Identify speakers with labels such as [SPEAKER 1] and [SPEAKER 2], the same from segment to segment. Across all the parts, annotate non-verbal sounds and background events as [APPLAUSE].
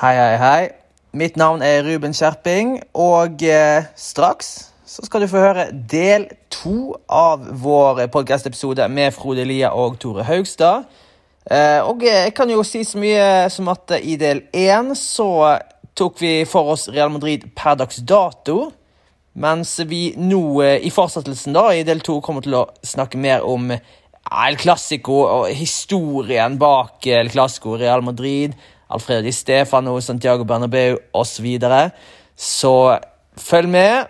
[SPEAKER 1] Hei, hei, hei. Mitt navn er Ruben Skjerping, og eh, straks så skal du få høre del to av vår podkast-episode med Frode Lia og Tore Haugstad. Eh, og jeg kan jo si så mye som at i del én så tok vi for oss Real Madrid per dags dato. Mens vi nå eh, i fortsettelsen da, i del to kommer til å snakke mer om El Clásico og historien bak El Clásico, Real Madrid, Alfredo Di Stefano, Santiago Bernabeu osv. Så, videre. så følg med.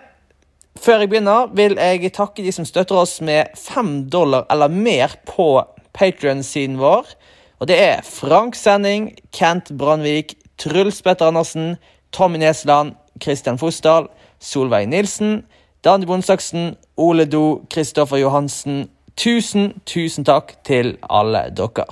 [SPEAKER 1] Før jeg begynner, vil jeg takke de som støtter oss med fem dollar eller mer på Patrion-siden vår. Og det er Frank Sending, Kent Brandvik, Truls Petter Andersen, Tommy Nesland, Christian Fosdal, Solveig Nilsen, Dani Bondsaksen, Ole Do, Kristoffer Johansen. Tusen, tusen takk til alle dere.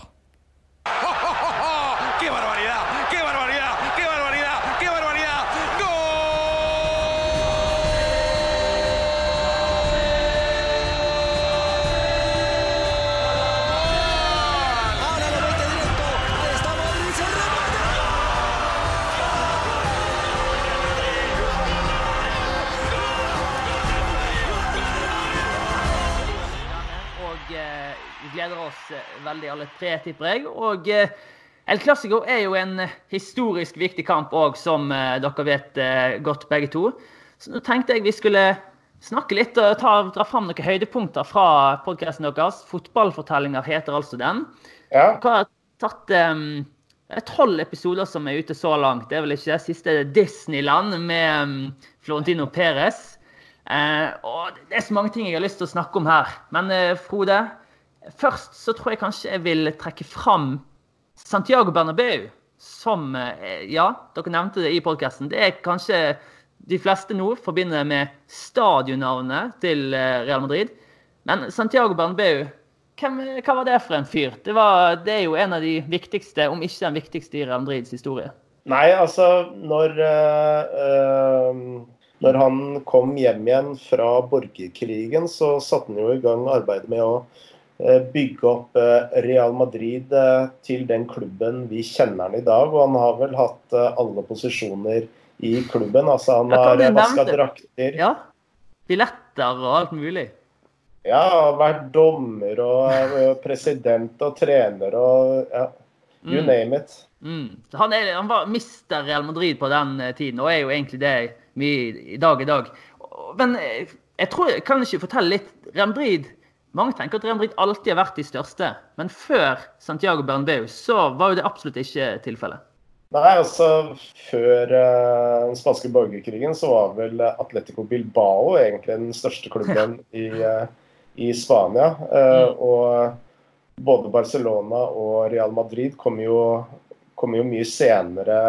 [SPEAKER 2] Veldig alle tre, tipper jeg. Og eh, El Clásico er jo en eh, historisk viktig kamp òg, som eh, dere vet godt begge to. Så nå tenkte jeg vi skulle snakke litt og ta, dra fram noen høydepunkter fra podkasten deres. Fotballfortellinger heter altså den.
[SPEAKER 3] Ja.
[SPEAKER 2] Dere har tatt eh, tolv episoder som er ute så langt. Det er vel ikke det siste Disneyland med um, Florentino Perez. Uh, og det er så mange ting jeg har lyst til å snakke om her. Men uh, Frode, først så tror jeg kanskje jeg vil trekke fram Santiago Bernabeu. Som eh, Ja, dere nevnte det i podkasten. Det er kanskje de fleste nå forbinder med stadionnavnet til eh, Real Madrid. Men Santiago Bernabeu, hvem, hva var det for en fyr? Det, var, det er jo en av de viktigste, om ikke den viktigste i Real Madrids historie.
[SPEAKER 3] Nei, altså når øh, Når han kom hjem igjen fra borgerkrigen, så satte han jo i gang arbeidet med å bygge opp eh, Real Madrid eh, til den klubben vi kjenner han i dag. Og han har vel hatt eh, alle posisjoner i klubben. Altså han har eh, vaska drakter.
[SPEAKER 2] Ja. Billetter og alt mulig.
[SPEAKER 3] Ja, vært dommer og eh, president og trener og ja, you
[SPEAKER 2] Mm.
[SPEAKER 3] name it.
[SPEAKER 2] Mm. Han, er, han var mister Real Madrid på den eh, tiden, og er jo egentlig det mye i dag i dag. Men eh, jeg tror kan ikke fortelle litt Real Madrid Mange tenker at Real Madrid alltid har vært de største, men før Santiago Bernabeu så var jo det absolutt ikke tilfellet.
[SPEAKER 3] Nei, altså Før uh, den spanske borgerkrigen så var vel Atletico Bilbao egentlig den største klubben [LAUGHS] i, uh, i Spania. Uh,
[SPEAKER 2] Mm.
[SPEAKER 3] og både Barcelona og Real Madrid kom jo, kom jo mye senere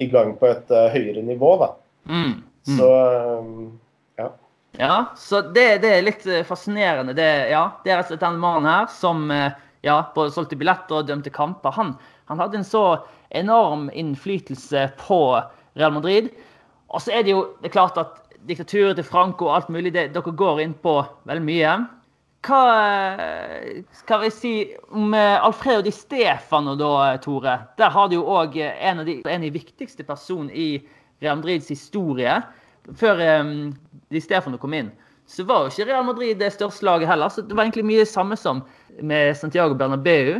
[SPEAKER 3] i gang på et høyere nivå, da.
[SPEAKER 2] Mm. Mm.
[SPEAKER 3] Så eh, ja.
[SPEAKER 2] Så det, det er litt eh, fascinerende. Det, ja, det er altså og den mannen her som eh, ja, både solgte billetter og dømte kamper. Han, han hadde en så enorm innflytelse på Real Madrid. Og så er det jo det er klart at diktaturet til Franco og alt mulig, det, dere går inn på veldig mye. Hva eh, skal vi si om eh, Alfredo Di Stefano, da, eh, Tore? Der har du jo òg en, av de- en av de viktigste personene i Real Madrids historie. Før de Di Stefano kom inn, så var jo ikke Real Madrid det største laget heller. Så det var egentlig mye samme som med Santiago Bernabeu.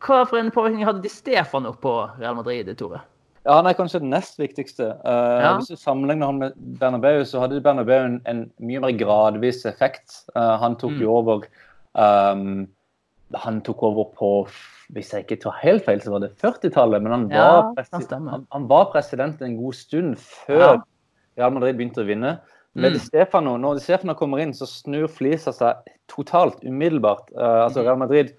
[SPEAKER 2] Hva for en påvirkning hadde Di Stefano på Real Madrid, Tore?
[SPEAKER 4] Ja, Han er kanskje den nest viktigste. Uh,
[SPEAKER 2] Ja.
[SPEAKER 4] Hvis du sammenligner han med Bernabeu, så hadde Bernabeu en, en mye mer gradvis effekt. Uh, han tok
[SPEAKER 2] Mm.
[SPEAKER 4] jo over um, Han tok over på hvis jeg ikke tar helt feil, så var det 40-tallet. Men han var, han, han var president en god stund før
[SPEAKER 2] Ja.
[SPEAKER 4] Real Madrid begynte å vinne. Men
[SPEAKER 2] Mm.
[SPEAKER 4] Stefano, når Stefano kommer inn, så snur flisa seg totalt umiddelbart. Uh, altså
[SPEAKER 2] Mhm.
[SPEAKER 4] Real Madrid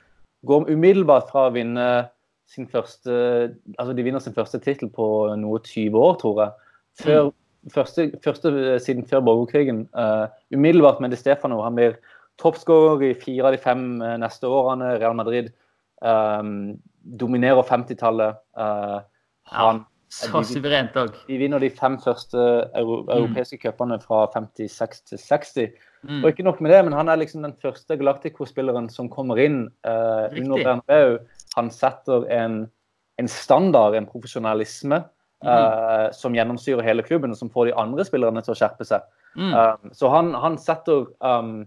[SPEAKER 4] går umiddelbart fra å vinne sin første Altså de vinner sin første tittel på noe 20 år, tror jeg. Før, første, første siden før borgerkrigen. Uh, umiddelbart med Di Stefano. Han blir toppskårer i fire av de fem eh, neste årene. Real Madrid um, dominerer 50-tallet. Uh, han
[SPEAKER 2] Så suverent òg.
[SPEAKER 4] de vinner de fem første euro europeiske cupene fra 56 til 60.
[SPEAKER 2] Mm.
[SPEAKER 4] Og ikke nok med det, men han er liksom den første Galactico-spilleren som kommer inn eh, under Bernabeu. Han setter en, en standard, en profesjonalisme. eh, som gjennomsyrer hele klubben, og som får de andre spillerne til å skjerpe seg.
[SPEAKER 2] Mm.
[SPEAKER 4] Um, så han, han setter um,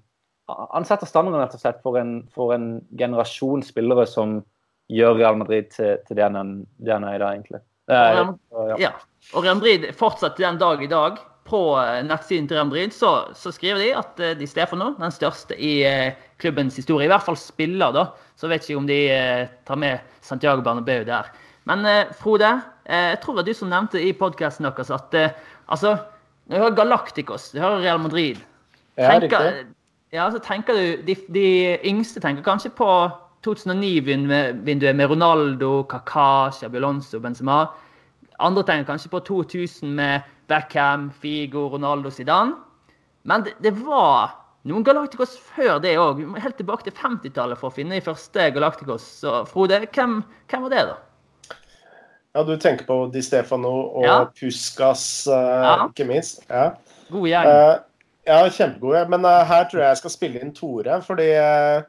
[SPEAKER 4] han setter standarden rett og slett for en, for en generasjon spillere som gjør Real Madrid til, til det han er i dag, egentlig. Eh,
[SPEAKER 2] Og
[SPEAKER 4] ja.
[SPEAKER 2] Ja. Og Real Madrid fortsatt den dag i dag. På eh, nettsiden til Real Madrid så, så skriver de at De Di Stefano, den største i eh, klubbens historie, i hvert fall spiller, da. Så vet ikke om de eh, tar med Santiago Bernabeu der. Men eh, Frode, eh, jeg tror det var du som nevnte i podkasten deres at eh, altså, når du hører Galacticos, du hører Real Madrid
[SPEAKER 3] Ja,
[SPEAKER 2] tenker,
[SPEAKER 3] riktig.
[SPEAKER 2] ja, så tenker du de, de yngste tenker kanskje på 2009-vinduet med Ronaldo, Kaká, Xabi Alonso, Benzema. Andre tenker kanskje på 2000 med Beckham, Figo, Ronaldo, Zidane. Men det, det var noen Galacticos før det òg. Helt tilbake til 50-tallet for å finne de første Galacticos. Så Frode, hvem, hvem var det, da?
[SPEAKER 3] Ja, du tenker på Di Stefano og
[SPEAKER 2] Ja.
[SPEAKER 3] Puskas, uh,
[SPEAKER 2] Ja.
[SPEAKER 3] ikke minst. Ja.
[SPEAKER 2] God gjeng.
[SPEAKER 3] Uh, ja, kjempegode. Men uh, her tror jeg jeg skal spille inn Tore, fordi eh,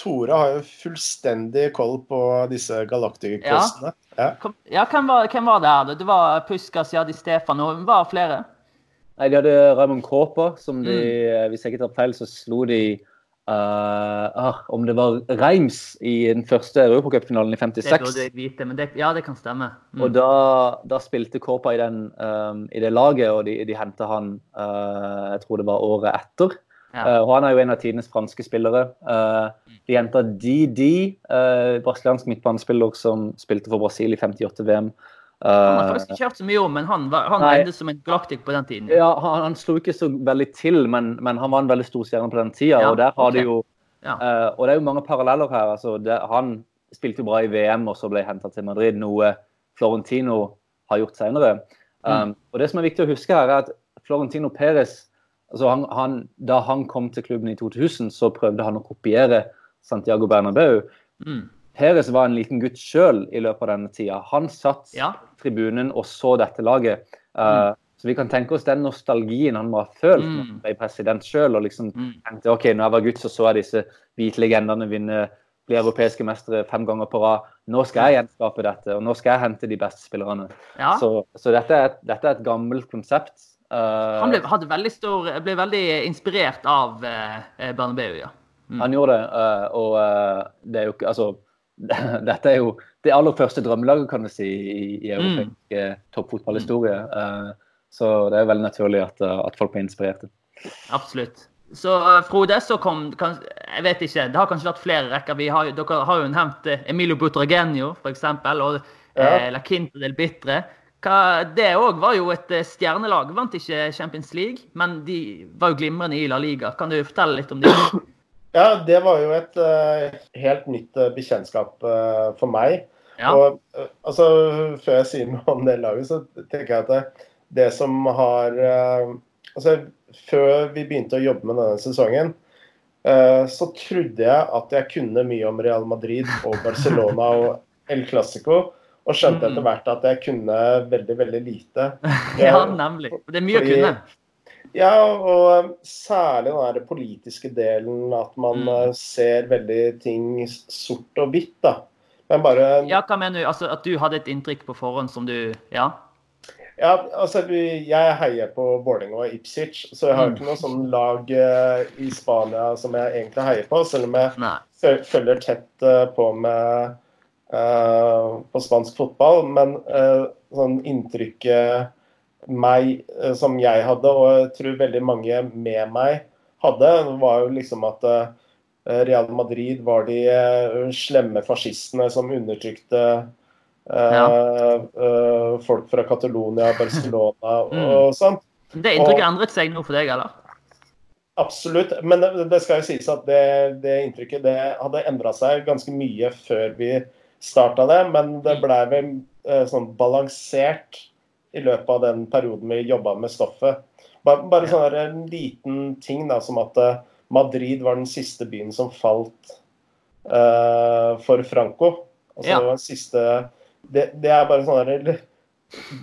[SPEAKER 3] Tore har jo fullstendig koll på disse galaktikosene. Ja.
[SPEAKER 2] ja. Ja, hvem var, hvem var det her? Det var Puskas, ja, Stefan, og Var det flere?
[SPEAKER 4] Nei, De hadde Raymond Kåpa, som de,
[SPEAKER 2] Mm.
[SPEAKER 4] hvis jeg ikke tar feil, så slo de Uh, ah, Om det var Reims i den første europacupfinalen i
[SPEAKER 2] Det burde jeg vite, men det, ja, det kan stemme. Mm.
[SPEAKER 4] Og da, da spilte Kåpa i, den, um, i det laget, og de, de henta han uh, jeg tror det var året etter.
[SPEAKER 2] Ja.
[SPEAKER 4] Eh, og han er jo en av tidenes franske spillere. Uh, de henta DD, uh, brasiliansk midtbanespiller som spilte for Brasil i 58-VM.
[SPEAKER 2] Han har faktisk ikke hørt så mye om, men han, var- han regnes som en galaktik på den tiden.
[SPEAKER 4] Ja, han, han slo ikke så veldig til, men, men han var en veldig stor stjerne på den tida.
[SPEAKER 2] Ja,
[SPEAKER 4] og der har
[SPEAKER 2] okay.
[SPEAKER 4] de jo eh, Og det er jo mange paralleller her. altså det, Han spilte jo bra i VM og så ble henta til Madrid, noe Florentino har gjort senere. Um,
[SPEAKER 2] Mm.
[SPEAKER 4] og det som er viktig å huske her, er at Florentino Perez altså han, han, Da han kom til klubben i 2000, så prøvde han å kopiere Santiago Bernabeu.
[SPEAKER 2] Mm.
[SPEAKER 4] Perez var en liten gutt sjøl i løpet av denne tida. Han satt
[SPEAKER 2] Ja.
[SPEAKER 4] tribunen og så dette laget. Uh, Så vi kan tenke oss den nostalgien han må ha følt når han
[SPEAKER 2] Mm.
[SPEAKER 4] ble president sjøl. Og liksom
[SPEAKER 2] Mm.
[SPEAKER 4] tenkte ok, når jeg var gutt, så så jeg disse hvite legendene vinne bli europeiske mestere fem ganger på rad. Nå skal jeg gjenskape dette, og nå skal jeg hente de beste spillerne.
[SPEAKER 2] Ja.
[SPEAKER 4] Så, så dette, er et, dette er et gammelt konsept. Uh,
[SPEAKER 2] Han ble, veldig stor, ble veldig inspirert av eh, Bernabeu, ja. Mm.
[SPEAKER 4] Han gjorde det, eh, og eh, det er jo ikke Altså, [LAUGHS] dette er jo det aller første drømmelaget, kan vi si, i, i europeisk mm. toppfotballhistorie. Eh, så det er veldig naturlig at, eh, at folk blir inspirerte.
[SPEAKER 2] Absolutt. Så eh, Frode, så kom kan, Jeg vet ikke, det har kanskje vært flere rekker. Vi har, dere har jo nevnt eh, Emilio Butragenio, f.eks., og eh, La Quinta del Bitre. Hva, det òg var jo et eh, stjernelag. Vant ikke Champions League, men de var jo glimrende i La Liga. Kan du fortelle litt om det?
[SPEAKER 3] Ja, det var jo et uh, helt nytt uh, bekjentskap uh, for meg.
[SPEAKER 2] Ja.
[SPEAKER 3] Og altså, Før jeg sier noe om det laget, så tenker jeg at det, det som har altså, Før vi begynte å jobbe med denne sesongen, så trodde jeg at jeg kunne mye om Real Madrid og Barcelona og El Clásico. Og skjønte
[SPEAKER 2] Mm.
[SPEAKER 3] etter hvert at jeg kunne veldig, veldig lite. [LAUGHS]
[SPEAKER 2] ja, nemlig. Det er mye å kunne.
[SPEAKER 3] Ja, og særlig den der politiske delen, at man
[SPEAKER 2] Mm.
[SPEAKER 3] eh, ser veldig ting sort og hvitt, da. Men bare
[SPEAKER 2] Ja, hva mener du? Altså At du hadde et inntrykk på forhånd som du Ja?
[SPEAKER 3] Ja, altså, jeg heier på Vålerenga og Ipswich, så jeg har
[SPEAKER 2] Mm.
[SPEAKER 3] ikke noe sånn lag eh, i Spania som jeg egentlig heier på, selv om jeg
[SPEAKER 2] Nei.
[SPEAKER 3] følger tett eh, på med på spansk fotball. Men eh, sånn inntrykket meg, eh, som jeg hadde, og jeg tror veldig mange med meg hadde, var jo liksom at eh, Real Madrid var de eh, slemme fascistene som undertrykte ja. eh, folk fra Catalonia, Barcelona [LAUGHS]
[SPEAKER 2] Mm.
[SPEAKER 3] og sånn.
[SPEAKER 2] Det inntrykket endret seg nå for deg, eller?
[SPEAKER 3] Absolutt. Men det, det skal jo sies at det, det inntrykket det hadde endra seg ganske mye før vi starta det. Men det ble vel eh, sånn balansert i løpet av den perioden vi jobba med stoffet. Bare, bare sånn en liten ting da, som at eh, Madrid var den siste byen som falt eh, for Franco. Altså,
[SPEAKER 2] Ja.
[SPEAKER 3] det, var den siste, det, det er bare sånn her,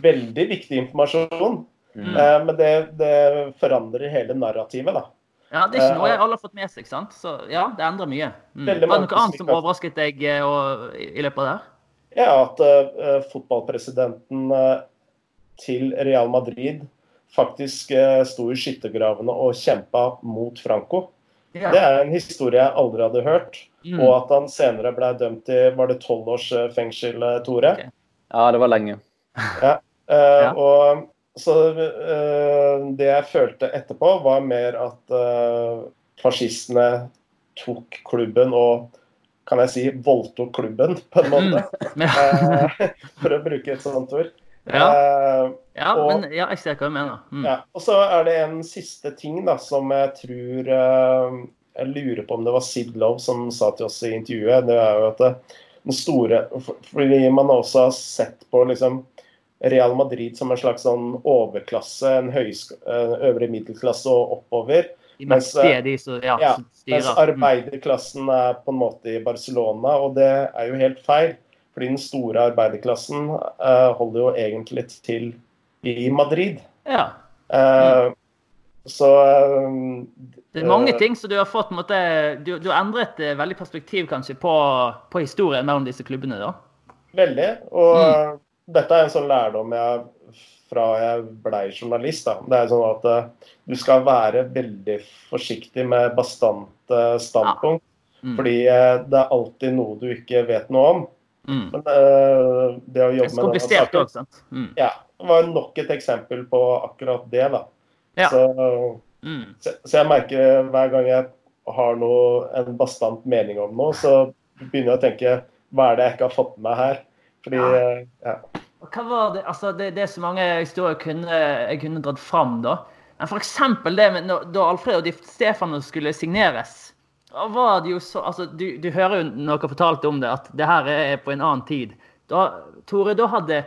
[SPEAKER 3] veldig viktig informasjon.
[SPEAKER 2] Mm.
[SPEAKER 3] Eh, men det, det forandrer hele narrativet, da.
[SPEAKER 2] Ja, Det er ikke
[SPEAKER 3] Eh,
[SPEAKER 2] noe jeg alle har fått med seg, sant? Så ja, det endrer mye. Mm. Var det noe annet som overrasket deg eh, og, i løpet av det her?
[SPEAKER 3] Ja, at uh, fotballpresidenten uh, til Real Madrid faktisk uh, sto i skyttergravene og kjempa mot Franco.
[SPEAKER 2] Ja.
[SPEAKER 3] Det er en historie jeg aldri hadde hørt.
[SPEAKER 2] Mm.
[SPEAKER 3] Og at han senere ble dømt til var det tolv års eh, fengsel, eh, Tore.
[SPEAKER 2] Okay.
[SPEAKER 4] Ja, det var lenge.
[SPEAKER 3] Eh,
[SPEAKER 2] Ja.
[SPEAKER 3] og, så uh, det jeg følte etterpå, var mer at uh, fascistene tok klubben og kan jeg si voldtok klubben, på en måte. [LAUGHS]
[SPEAKER 2] Men,
[SPEAKER 3] Eh, for å bruke et sånt ord.
[SPEAKER 2] Mm. ja, ja,
[SPEAKER 3] og-
[SPEAKER 2] men ja, jeg ser hva du mener. Mm.
[SPEAKER 3] ja. Og så er det en siste ting da, som jeg tror uh, Jeg lurer på om det var Sid Love som sa til oss i intervjuet. Det er jo at det, den store Fordi man også har sett på liksom Real Madrid som en slags sånn overklasse, en eh, øvre middelklasse og oppover. Mens,
[SPEAKER 2] mektige, ja,
[SPEAKER 3] ja, Mens.
[SPEAKER 2] Mm.
[SPEAKER 3] arbeiderklassen er på en måte i Barcelona, og det er jo helt feil. Fordi den store arbeiderklassen uh, holder jo egentlig til i Madrid.
[SPEAKER 2] Ja.
[SPEAKER 3] Eh, Så eh,
[SPEAKER 2] Det er mange
[SPEAKER 3] eh,
[SPEAKER 2] ting som du har fått måte, du, du har endret eh, veldig perspektiv kanskje på, på historien mellom disse klubbene. da.
[SPEAKER 3] Veldig. Og
[SPEAKER 2] Mm.
[SPEAKER 3] Dette er en sånn lærdom jeg fra jeg blei journalist. da. Det er sånn at uh, du skal være veldig forsiktig med bastante standpunkt.
[SPEAKER 2] Mm.
[SPEAKER 3] Fordi uh, det er alltid noe du ikke vet noe om.
[SPEAKER 2] Mm.
[SPEAKER 3] Men uh, det å
[SPEAKER 2] Det er
[SPEAKER 3] jobbe med
[SPEAKER 2] komplisert òg, sant. Mm.
[SPEAKER 3] ja, det var nok et eksempel på akkurat det. da.
[SPEAKER 2] Ja.
[SPEAKER 3] Så,
[SPEAKER 2] Mm.
[SPEAKER 3] så, så jeg merker hver gang jeg har noe, en bastant mening om noe, så begynner jeg å tenke hva er det jeg ikke har fått med her? Fordi
[SPEAKER 2] Ja.
[SPEAKER 3] eh.
[SPEAKER 2] Hva var det, altså det, det er så mange historier jeg kunne, jeg kunne dratt fram, da. Men f.eks. det med da Alfred Di Stefano skulle signeres. Var det jo så, altså Du, du hører jo noe fortalte om det, at det her er på en annen tid. Da, Tore, da hadde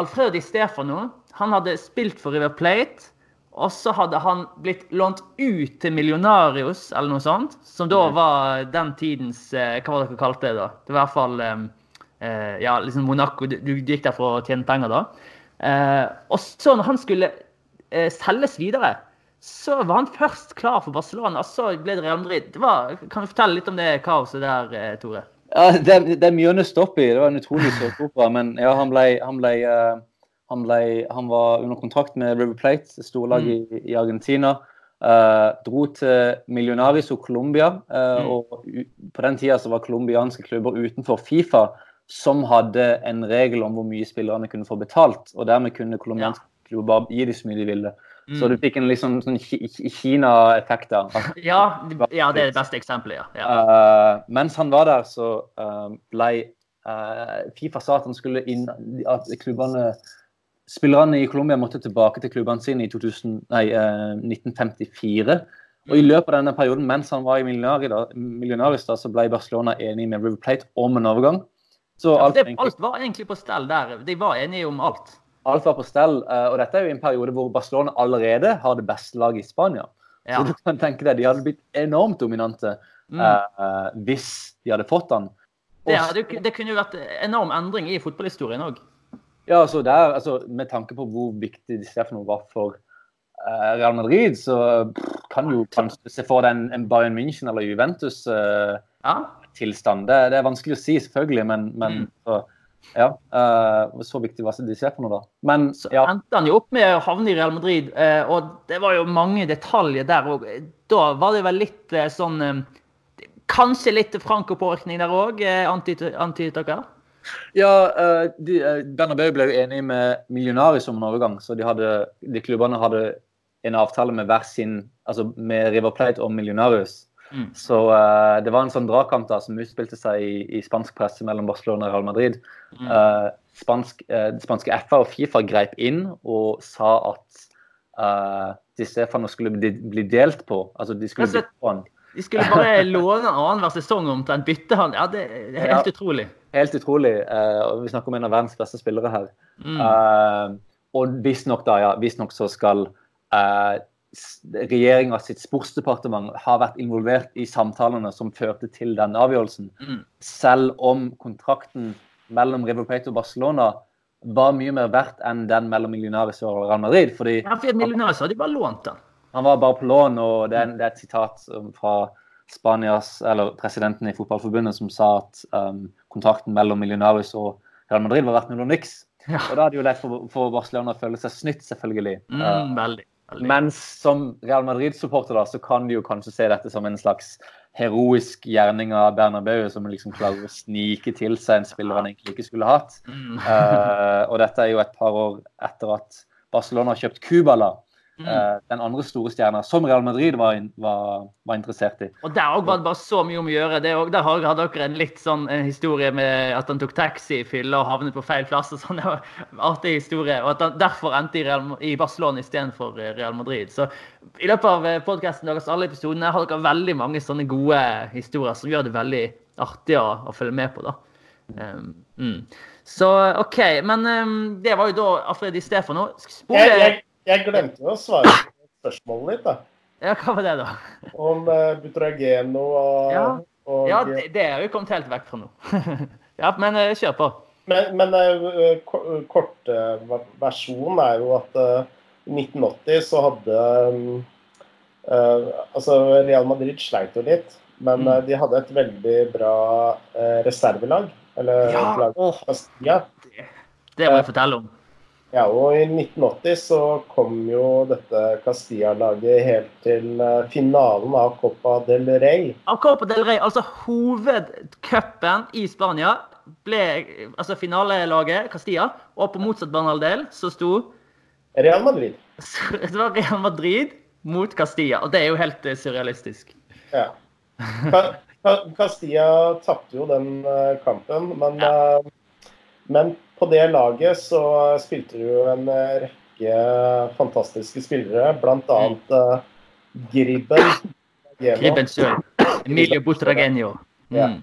[SPEAKER 2] Alfred Di Stefano han hadde spilt for River Plate. Og så hadde han blitt lånt ut til Millionarios, eller noe sånt. Som da var den tidens eh, Hva var det dere kalte det, da? Det var i hvert fall eh, ja, liksom Monaco. Du, du gikk der for å tjene penger, da. Eh, og så, når han skulle eh, selges videre, så var han først klar for Barcelona, og så ble det Real Madrid. Det var, kan du fortelle litt om det kaoset der, eh, Tore?
[SPEAKER 4] Ja, det, det er mye å nøste opp i. Det var en utrolig såpeopera. [LAUGHS] Men ja, han ble, han ble eh, han, ble, han var under kontrakt med River Plate, storlag storlag i, i Argentina. Uh, dro til Millionaris og Colombia. Uh,
[SPEAKER 2] Mm.
[SPEAKER 4] og På den tida så var colombianske klubber utenfor Fifa som hadde en regel om hvor mye spillerne kunne få betalt. og Dermed kunne colombianske klubber bare gi dem så mye de ville. Så du fikk en liksom sånn Ki- Ki- Kina-effekt der. [LAUGHS]
[SPEAKER 2] Ja, ja, det er det beste eksempelet, ja. ja.
[SPEAKER 4] Uh, mens han var der, så uh, ble uh, Fifa sa at han skulle inn At klubbene Spillerne i Colombia måtte tilbake til klubbene sine i 2000, nei, eh, 1954. Og i løpet av denne perioden, mens han var i Millionaris, da, så ble Barcelona enig med River Plate om en overgang. Så
[SPEAKER 2] Ja,
[SPEAKER 4] alt,
[SPEAKER 2] det, alt var egentlig på stell der. De var enige om alt.
[SPEAKER 4] alt var på stell. eh, og dette er jo en periode hvor Barcelona allerede har det beste laget i Spania.
[SPEAKER 2] Ja.
[SPEAKER 4] Så du kan tenke deg, De hadde blitt enormt dominante
[SPEAKER 2] Mm.
[SPEAKER 4] uh, hvis de hadde fått han.
[SPEAKER 2] Det, ja, det, det kunne jo vært enorm endring i fotballhistorien òg.
[SPEAKER 4] Ja, altså der, altså Med tanke på hvor viktig Stefano var for uh, Real Madrid, så pff, kan du kanskje se for deg en, en Bayern München eller Juventus.
[SPEAKER 2] Uh, Ja.
[SPEAKER 4] Det, det er vanskelig å si, selvfølgelig, men, men
[SPEAKER 2] Mm.
[SPEAKER 4] så, ja. uh, så viktig var Di Stefano da. Men
[SPEAKER 2] Så
[SPEAKER 4] ja,
[SPEAKER 2] endte han jo opp med å havne i Real Madrid, uh, og det var jo mange detaljer der òg. Da var det vel litt uh, sånn Kanskje litt Franco-påvirkning der òg, antydet dere?
[SPEAKER 4] ja uh, de, eh, Bernabeu ble jo enig med Millionaris om en overgang, så de, hadde, de klubbene hadde en avtale med hver sin, altså med River Plate og Millionarius.
[SPEAKER 2] Mm.
[SPEAKER 4] Så uh, det var en sånn dragkamp da, som utspilte seg i, i spansk presse mellom Barcelona og Real Madrid.
[SPEAKER 2] Mm.
[SPEAKER 4] Uh, spansk, uh, spanske FA og Fifa greip inn og sa at uh, Di Stefano skulle bli, bli delt på. Altså de skulle
[SPEAKER 2] slett.
[SPEAKER 4] bytte på han.
[SPEAKER 2] De skulle bare [LAUGHS] låne annenhver sesong omtrent. Bytte han. Ja, det det er helt
[SPEAKER 4] Ja.
[SPEAKER 2] utrolig.
[SPEAKER 4] Helt utrolig. Uh, Vi snakker om en av verdens beste spillere her.
[SPEAKER 2] Mm.
[SPEAKER 4] Uh, og visstnok da, ja, visstnok så skal uh, regjeringa sitt sportsdepartement har vært involvert i samtalene som førte til den avgjørelsen.
[SPEAKER 2] Mm.
[SPEAKER 4] Selv om kontrakten mellom River Plate og Barcelona var mye mer verdt enn den mellom Millionaris og Real Madrid. fordi
[SPEAKER 2] Ja, for Millionaris hadde de bare lånt den.
[SPEAKER 4] han var bare på lån, og det er, det er et sitat fra Spanias, eller presidenten i fotballforbundet som sa at um, kontrakten mellom Millionaris og Real Madrid var verdt null og niks.
[SPEAKER 2] Ja.
[SPEAKER 4] Og da er det jo lett for, for Barcelona å føle seg snytt, selvfølgelig.
[SPEAKER 2] Mm,
[SPEAKER 4] Eh,
[SPEAKER 2] veldig. Veldig.
[SPEAKER 4] men som Real Madrid-supporter da, så kan de jo kanskje se dette som en slags heroisk gjerning av Bernabeu, som liksom klarer å snike til seg en spiller han egentlig ikke skulle hatt.
[SPEAKER 2] Mm.
[SPEAKER 4] uh, og dette er jo et par år etter at Barcelona har kjøpt Kubala,
[SPEAKER 2] Mm.
[SPEAKER 4] eh, den andre store stjerna, som Real Madrid var, in var, var interessert i.
[SPEAKER 2] Og der òg var det bare så mye om å gjøre. Det også, der hadde dere en litt sånn en historie med at han tok taxi i fylla og havnet på feil plass. og sånn. [LAUGHS] Det var en artig historie. Og at han derfor endte i, Real, i Barcelona istedenfor Real Madrid. Så i løpet av podkasten deres alle episodene har dere veldig mange sånne gode historier som gjør det veldig artig å, å følge med på. da. Um, mm. Så OK. Men um, det var jo da Alfred Di Stefano. Spole
[SPEAKER 3] Jeg, jeg, jeg glemte jo å svare på spørsmålet ditt, da.
[SPEAKER 2] Ja, hva var det, da?
[SPEAKER 3] Om uh, Butrageno og,
[SPEAKER 2] Ja.
[SPEAKER 3] og
[SPEAKER 2] Ja, det, det er jo kommet helt vekk fra nå. [LAUGHS] ja, men uh, kjør på.
[SPEAKER 3] Men, men uh, ko- kortversjonen er jo at uh, i 1980 så hadde um, uh, Altså, Real Madrid sleit jo litt, men
[SPEAKER 2] Mm.
[SPEAKER 3] uh, de hadde et veldig bra uh, reservelag. Eller
[SPEAKER 2] Ja,
[SPEAKER 3] lag Ja.
[SPEAKER 2] Det må jeg fortelle om.
[SPEAKER 3] Ja, og i 1980 så kom jo dette Castilla-laget helt til uh, finalen av Copa del Rey.
[SPEAKER 2] Av Copa del Rey, altså hovedcupen i Spania, ble altså finalelaget Castilla, og på motsatt banehalvdel så sto
[SPEAKER 3] Real Madrid. [LAUGHS]
[SPEAKER 2] det var Real Madrid mot Castilla. Og det er jo helt eh, surrealistisk.
[SPEAKER 3] Ja. Ca- Ca- Castilla tapte jo den eh, kampen, men, ja. men på det laget så spilte du en eh, rekke fantastiske spillere, bl.a. Uh, Gribben.
[SPEAKER 2] Gribben sjøl. Emilio Butragenio. Mm. Yeah.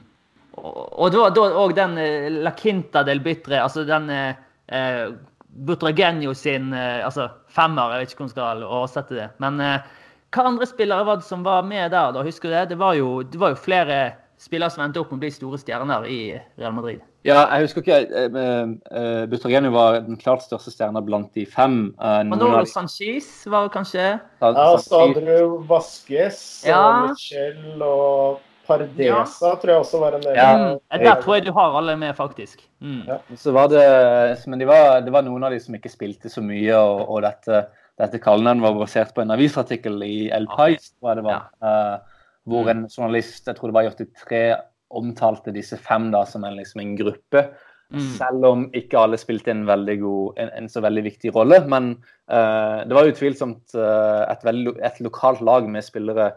[SPEAKER 2] Og, og da da òg den eh, La Quinta del Bytre, altså den eh, eh, Butragenio sin eh, altså femmer, jeg vet ikke hvordan jeg skal oversette det. Men eh, hva andre spillere var det som var med der, da? Husker du det? Det var jo, det var jo flere spillere som endte opp med å bli store stjerner i Real Madrid.
[SPEAKER 4] Ja, jeg husker ikke eh, uh, Butragenio var den klart største stjerna blant de fem. Noen
[SPEAKER 2] Manolo
[SPEAKER 4] av
[SPEAKER 2] Sanchez var kanskje
[SPEAKER 3] Ja, så hadde du Vasques
[SPEAKER 2] Ja.
[SPEAKER 3] og Michel og Pardesa, tror jeg også var en del.
[SPEAKER 4] Ja.
[SPEAKER 2] mm, Der tror jeg du har alle med, faktisk. Mm.
[SPEAKER 3] Ja.
[SPEAKER 4] Så var det, men de var, det var noen av de som ikke spilte så mye, og, og dette, dette kallenavnet var basert på en avisartikkel i El Pais, tror jeg det var. eh, hvor en journalist, jeg tror det var i 83, omtalte disse fem da som en, liksom en gruppe.
[SPEAKER 2] Mm.
[SPEAKER 4] Selv om ikke alle spilte en, god, en, en så veldig viktig rolle. Men uh, det var utvilsomt uh, et, veldig, et lokalt lag med spillere,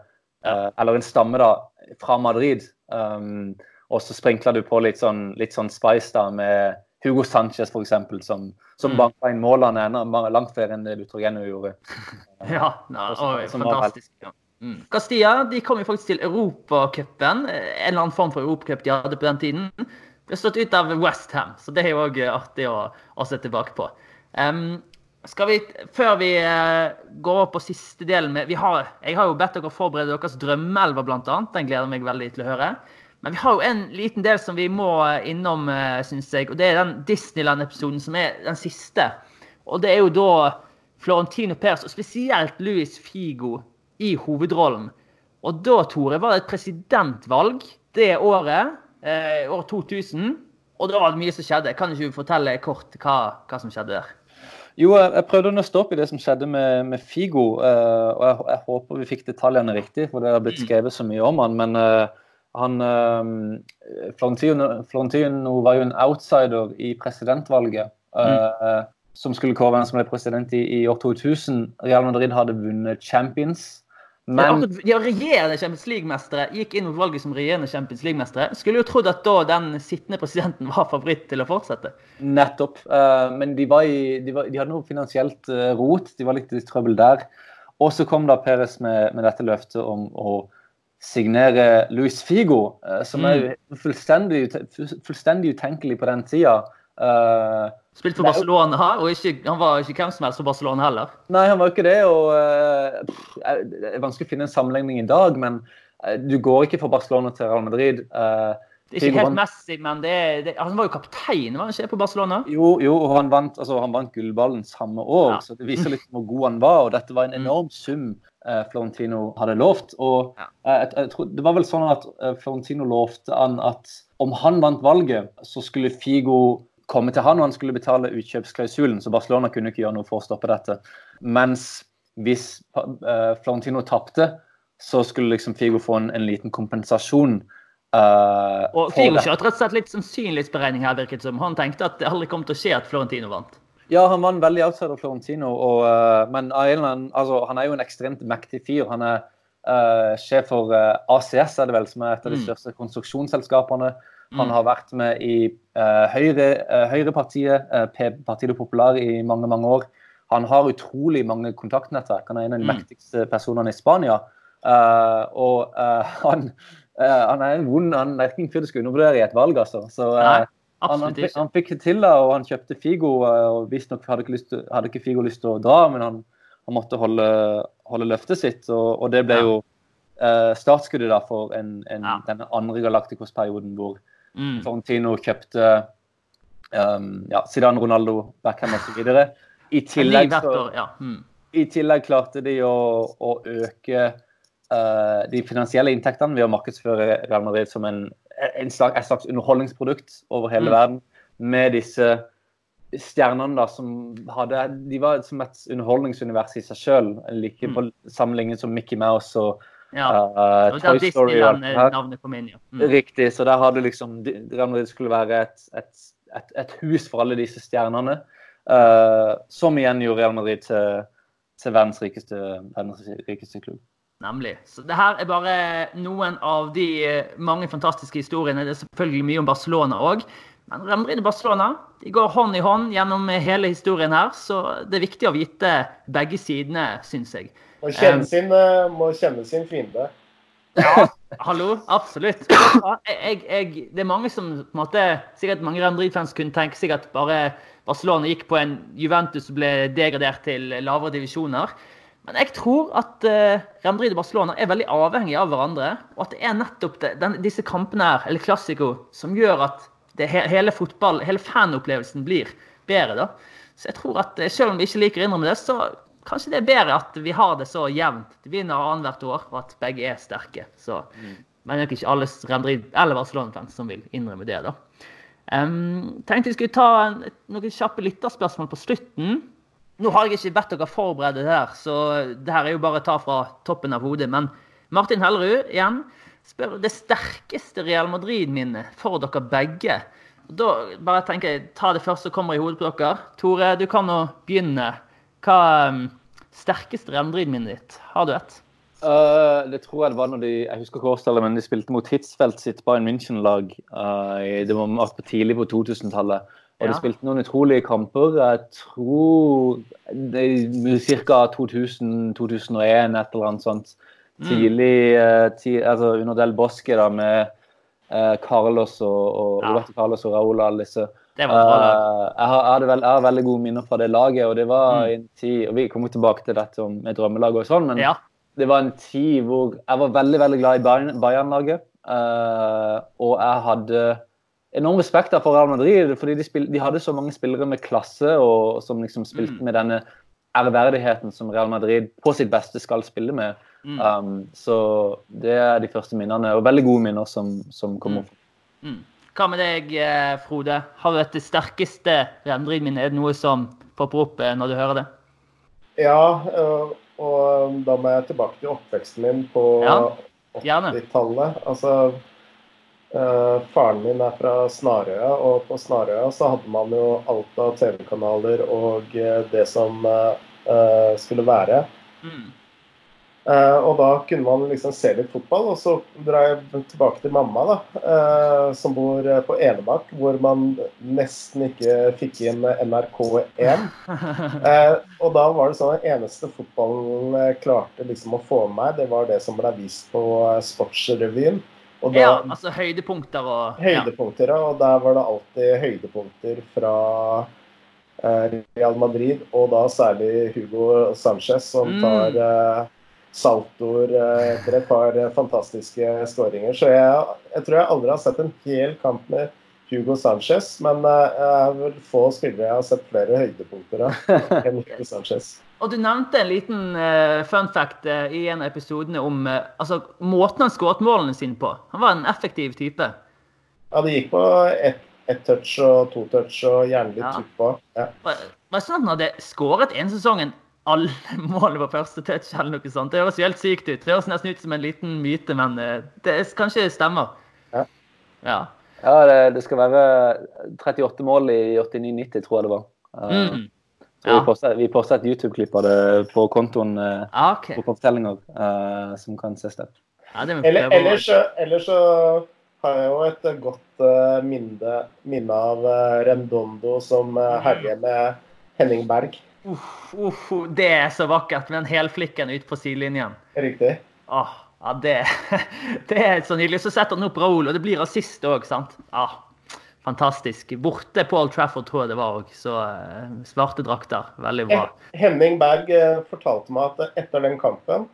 [SPEAKER 4] eh, eller en stamme da, fra Madrid. Um, og så sprinkla du på litt sånn, litt sånn spice da med Hugo Sanchez f.eks., som, som
[SPEAKER 2] Mm.
[SPEAKER 4] banka inn målene langt flere enn det Butrogeno gjorde. [LAUGHS]
[SPEAKER 2] Ja,
[SPEAKER 4] Som-
[SPEAKER 2] oi,
[SPEAKER 4] som var
[SPEAKER 2] fantastisk. Ja. Mm. Castilla de kom jo faktisk til Europacupen. eh, En eller annen form for europacup de hadde på den tiden. Ble stått ut av Westham, så det er jo òg artig å, å se tilbake på. Um, vi, Før vi uh, går over på siste delen med har, Jeg har jo bedt dere forberede deres drømmeelver, bl.a. Den gleder meg veldig til å høre. Men vi har jo en liten del som vi må innom, uh, syns jeg. Og det er den Disneyland-episoden som er den siste. Og det er jo da Florentino Pers, og spesielt Luis Figo, i hovedrollen. Og da, Tore, var det et presidentvalg det året, eh, år 2000. Og da var det mye som skjedde. Kan ikke du fortelle kort hva, hva som skjedde der?
[SPEAKER 4] Jo, jeg jeg prøvde å nøste opp i det som skjedde med, med Figo. eh, og jeg, jeg håper vi fikk detaljene riktig, for det har blitt skrevet så mye om han. Men eh, han eh, Florentino, Florentino var jo en outsider i presidentvalget. eh, Som skulle kåre hvem som ble president i, i år 2000. Real Madrid hadde vunnet Champions. Men
[SPEAKER 2] akkurat, De regjerende Champions League-mestere gikk inn mot valget som regjerende Champions League-mestere. Skulle jo trodd at da den sittende presidenten var favoritt til å fortsette.
[SPEAKER 4] Nettopp. Uh, men de, var i, de, var, de hadde noe finansielt uh, rot. De var litt i trøbbel der. Og så kom da Perez med, med dette løftet om å signere Luis Figo, uh, som er jo fullstendig, fullstendig utenkelig på den tida. Eh,
[SPEAKER 2] Spilt for Barcelona, og ikke, han var ikke hvem som helst for Barcelona heller.
[SPEAKER 4] Nei, han var ikke det. og eh, pff, Det er vanskelig å finne en sammenligning i dag, men eh, du går ikke fra Barcelona til Real Madrid. eh,
[SPEAKER 2] Det er ikke helt Messi, men det, det, han var jo kaptein, var han ikke, på Barcelona?
[SPEAKER 4] Jo, jo, og han vant, altså, han vant gullballen samme år,
[SPEAKER 2] Ja.
[SPEAKER 4] så det viser litt hvor god han var. og Dette var en
[SPEAKER 2] Mm.
[SPEAKER 4] enorm sum eh, Florentino hadde lovt. og
[SPEAKER 2] Ja.
[SPEAKER 4] eh, jeg, jeg tror, Det var vel sånn at eh, Florentino lovte han at om han vant valget, så skulle Figo komme til han, og han skulle betale utkjøpsklausulen, så Barcelona kunne ikke gjøre noe for å stoppe dette. Mens hvis uh, Florentino tapte, så skulle liksom Figo få en, en liten kompensasjon. Uh,
[SPEAKER 2] og Figo kjørte rett og slett litt sannsynlighetsberegning her, virket som. Han tenkte at det aldri kom til å skje at Florentino vant.
[SPEAKER 4] Ja, han var en veldig outsider, Florentino. Og, uh, men altså, han er jo en ekstremt mektig fyr. Han er uh, sjef for ACS, er det vel, som er et av de mm. største konstruksjonsselskapene. Han har vært med i Høyre, Høyrepartiet, Partido Popular, i mange, mange år. Han har utrolig mange kontaktnettverk. Han er en av de mm. mektigste personene i Spania. og [LAUGHS] han Uh, han er en vond han er ikke en fyr du skal undervurdere i et valg, altså. Så, uh, Nei, han, han, han, fikk det til, da, og han kjøpte Figo. Uh, og Visstnok hadde, ikke hadde ikke Figo lyst til å dra, men han, han måtte holde, holde, løftet sitt. Og, og det ble jo startskuddet da for en, en, ja. denne andre Galacticos-perioden hvor mm. Florentino kjøpte um, ja, Zidane, Ronaldo, Beckham osv. I tillegg, så, ja. mm. I tillegg klarte de å, å øke uh, de finansielle inntektene ved å markedsføre Real Madrid som en, en slags, et slags underholdningsprodukt over hele mm. verden. Med disse stjernene da, som hadde De var som et underholdningsunivers i seg sjøl. Like mm. på samme linje som Mickey Mouse og ja. Uh, Toy Story.
[SPEAKER 2] Disneyland-navnet kom inn, ja.
[SPEAKER 4] Mm. Riktig. Så der hadde liksom Det skulle være et, et, et, et, hus for alle disse stjernene. Uh, som igjen gjorde Real Madrid til, til verdens, rikeste, verdens rikeste klubb.
[SPEAKER 2] Nemlig. Så det her er bare noen av de eh, mange fantastiske historiene. Det er selvfølgelig mye om Barcelona òg. Men Real Madrid og Barcelona de går hånd i hånd gjennom hele historien her. Så det er viktig å vite begge sidene, syns jeg.
[SPEAKER 3] Må kjenne, um, sin, eh, må kjenne sin fiende.
[SPEAKER 2] Ja, hallo. Absolutt. Jeg, jeg, det er mange som på en måte, Sikkert mange Real Madrid-fans kunne tenke seg at bare Barcelona gikk på en Juventus som ble degradert til lavere divisjoner. Men jeg tror at uh, Real Madrid og Barcelona er veldig avhengige av hverandre. Og at det er nettopp det, den, disse kampene her, eller Classico, som gjør at det, hele fotball, hele fanopplevelsen blir bedre. da. Så jeg tror at eh, selv om vi ikke liker å innrømme det, så kanskje det er bedre at vi har det så jevnt. Det vinner annethvert år, og at begge er sterke. Så, mm. Men det er ikke alle Remdrid eller Barcelona-fans som vil innrømme det. da. Um, tenkte vi skulle ta noen kjappe lytterspørsmål på slutten. Nå har jeg ikke bedt dere forberede det her, så det her er jo bare å ta fra toppen av hodet. Men Martin Hellerud igjen spør det sterkeste Real Madrid-minnet for dere begge. Da bare tenker jeg, Ta det første som kommer i hodet på dere. Tore, du kan nå begynne. Hva um, sterkeste Real Madrid-minnet ditt? Har du et?
[SPEAKER 4] Uh, det tror jeg det var når de jeg husker ikke årstallet, men de spilte mot Hitzfeldt sitt Bayern München-lag. Uh, det var tidlig på 2000-tallet. Og de spilte noen utrolige kamper. Jeg tror ca. 2000-2001, et eller annet sånt. Mm. Tidlig, uh, ti, altså under Del Bosque da, med uh, Carlos og, og ja. Roberto Carlos og Raúl og alle disse.
[SPEAKER 2] Det var bra,
[SPEAKER 4] uh, jeg, har, jeg, veld, jeg, har, veldig gode minner fra det laget. og det var mm. en tid, og Vi kommer tilbake til dette med drømmelag og sånn, men ja. det var en tid hvor jeg var veldig veldig glad i Bayern-laget. Uh, og jeg hadde enorm respekt for Real Madrid. fordi de, spil, de, hadde så mange spillere med klasse og som liksom spilte mm. med denne ærverdigheten som Real Madrid på sitt beste skal spille med. Mm. Um, så det er de første minnene, og veldig gode minner som, som kommer opp.
[SPEAKER 2] Mm. Hva med deg, eh, Frode? Har du et sterkeste Real Madrid-minne? Er det noe som popper opp eh, når du hører det?
[SPEAKER 3] Ja, og da må jeg tilbake til oppveksten min på ja, 80-tallet. Altså faren min er fra Snarøya, og på Snarøya så hadde man jo alt av TV-kanaler og det som skulle være. Mm. Og da kunne man liksom se litt fotball, og så drar jeg tilbake til mamma, da, som bor på Enebakk, hvor man nesten ikke fikk inn NRK1. [LAUGHS] og da var det sånn at eneste fotballen klarte liksom å få med meg, det var det som ble vist på Sportsrevyen.
[SPEAKER 2] Da, ja, altså høydepunkter og
[SPEAKER 3] Høydepunkter, ja. Og der var det alltid høydepunkter fra eh, Real Madrid, og da særlig Hugo Sanchez, som mm. tar eh, saltoer eh, etter et par fantastiske skåringer. Så jeg, jeg, tror jeg aldri har sett en hel kamp med Hugo Sanchez, men eh, jeg er vel få spillere jeg har sett flere høydepunkter av [LAUGHS] enn Hugo Sanchez.
[SPEAKER 2] Og Du nevnte en liten fun fact i en av episodene om altså, måten han skåret målene sine på. Han var en effektiv type.
[SPEAKER 3] Ja, det gikk på ett ett touch og to touch og gjerne litt
[SPEAKER 2] Ja.
[SPEAKER 3] tupp på. Ja.
[SPEAKER 2] Var var det sånn at han hadde skåret en sesongen alle [LAUGHS] målene på første touch eller noe sånt? Det høres helt sykt ut. Det høres nesten ut som en liten myte, men eh, det er- kanskje stemmer.
[SPEAKER 3] Ja.
[SPEAKER 2] Ja.
[SPEAKER 4] Ja, det, det skal være 38 mål i 89-90, tror jeg det var. Eh,
[SPEAKER 2] Mm. Ja.
[SPEAKER 4] Vi postet et YouTube-klipp av det på kontoen eh,
[SPEAKER 2] Ja,
[SPEAKER 4] på fortellinger uh, som kan ses der.
[SPEAKER 2] Ja, det
[SPEAKER 3] Eller, ellers, så- ellers så har jeg jo et godt uh, minne, minne av uh, Rendondo som uh, herjer med Henning Berg.
[SPEAKER 2] Uff, uff, det er så vakkert med den helflikken ute på sidelinjen.
[SPEAKER 3] Riktig.
[SPEAKER 2] Åh, ja, det, [LAUGHS] det er så nydelig. Så setter han opp Raoul, og det blir rasist òg, sant? Ja, fantastisk. Borte på Old Trafford, tror jeg det var òg. Så eh, svarte drakter. Veldig bra.
[SPEAKER 3] Henning Berg eh, fortalte meg at etter den kampen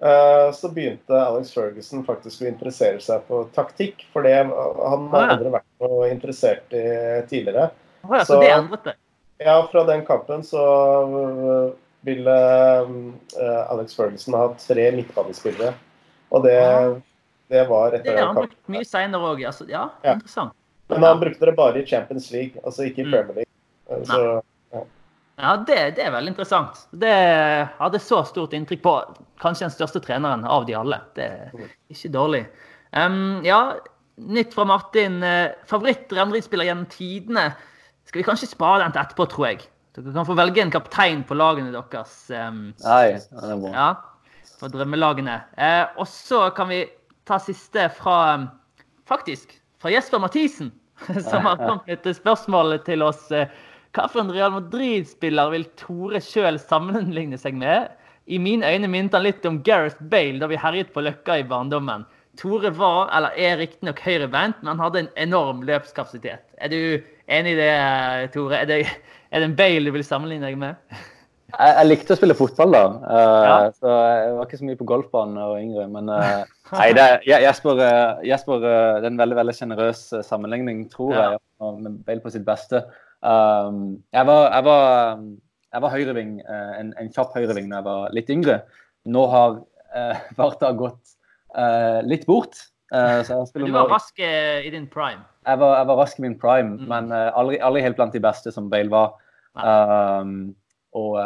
[SPEAKER 3] eh, så begynte Alex Ferguson faktisk å interessere seg på taktikk. For det han
[SPEAKER 2] hadde
[SPEAKER 3] har aldri vært noe interessert i tidligere.
[SPEAKER 2] Oh, ja, så
[SPEAKER 3] så-
[SPEAKER 2] det endret det.
[SPEAKER 3] Ja, fra den kampen så øh, ville øh, Alex Ferguson ha tre midtbanespillere. Og det, det var
[SPEAKER 2] Det
[SPEAKER 3] etter
[SPEAKER 2] har
[SPEAKER 3] den
[SPEAKER 2] han brukt
[SPEAKER 3] kampen.
[SPEAKER 2] mye seinere òg. Altså, ja,
[SPEAKER 3] Ja.
[SPEAKER 2] interessant.
[SPEAKER 3] Men han brukte det bare i Champions League, altså ikke i
[SPEAKER 2] Mm.
[SPEAKER 3] Premier League. Eh, Så,
[SPEAKER 2] Ja, det, det er veldig interessant. Det hadde så stort inntrykk på kanskje den største treneren av de alle. Det er ikke dårlig. Um, ja, nytt fra Martin. Eh, Favoritt Real Madrid-spiller gjennom tidene. Skal vi kanskje spare den til etterpå, tror jeg. Dere kan få velge en kaptein på lagene deres. Um,
[SPEAKER 4] Nei, ja, det er bra.
[SPEAKER 2] ja, for drømmelagene. Eh, og så kan vi ta siste fra em, Faktisk fra Jesper Mathisen, [LAUGHS] som har kommet med et spørsmål til oss. Eh, Hvilken Real Madrid-spiller vil Tore sjøl sammenligne seg med? I mine øyne minnet han litt om Gareth Bale da vi herjet på Løkka i barndommen. Tore var, eller er riktignok høyrebeint, men han hadde en enorm løpskapasitet. Er du enig i det, Tore? Er det, er det en Bale du vil sammenligne deg med? [LAUGHS]
[SPEAKER 4] Jeg, jeg likte å spille fotball da, Uh,
[SPEAKER 2] Ja.
[SPEAKER 4] så jeg var ikke så mye på golfbanen da jeg var yngre. Men uh, [LAUGHS] nei, det, er- Jesper, Jesper uh, det er en veldig veldig generøs eh, sammenligning, tror
[SPEAKER 2] Ja.
[SPEAKER 4] jeg, med Bale på sitt beste. Um, jeg, var, jeg, var, jeg var høyreving, en, en kjapp høyreving da jeg var litt yngre. Nå har [LAUGHS] farta gått eh, litt bort. Uh,
[SPEAKER 2] Du var rask eh, i din prime.
[SPEAKER 4] jeg var, jeg var rask i min prime,
[SPEAKER 2] Mm.
[SPEAKER 4] men aldri, aldri helt blant de beste som Bale var. Um, og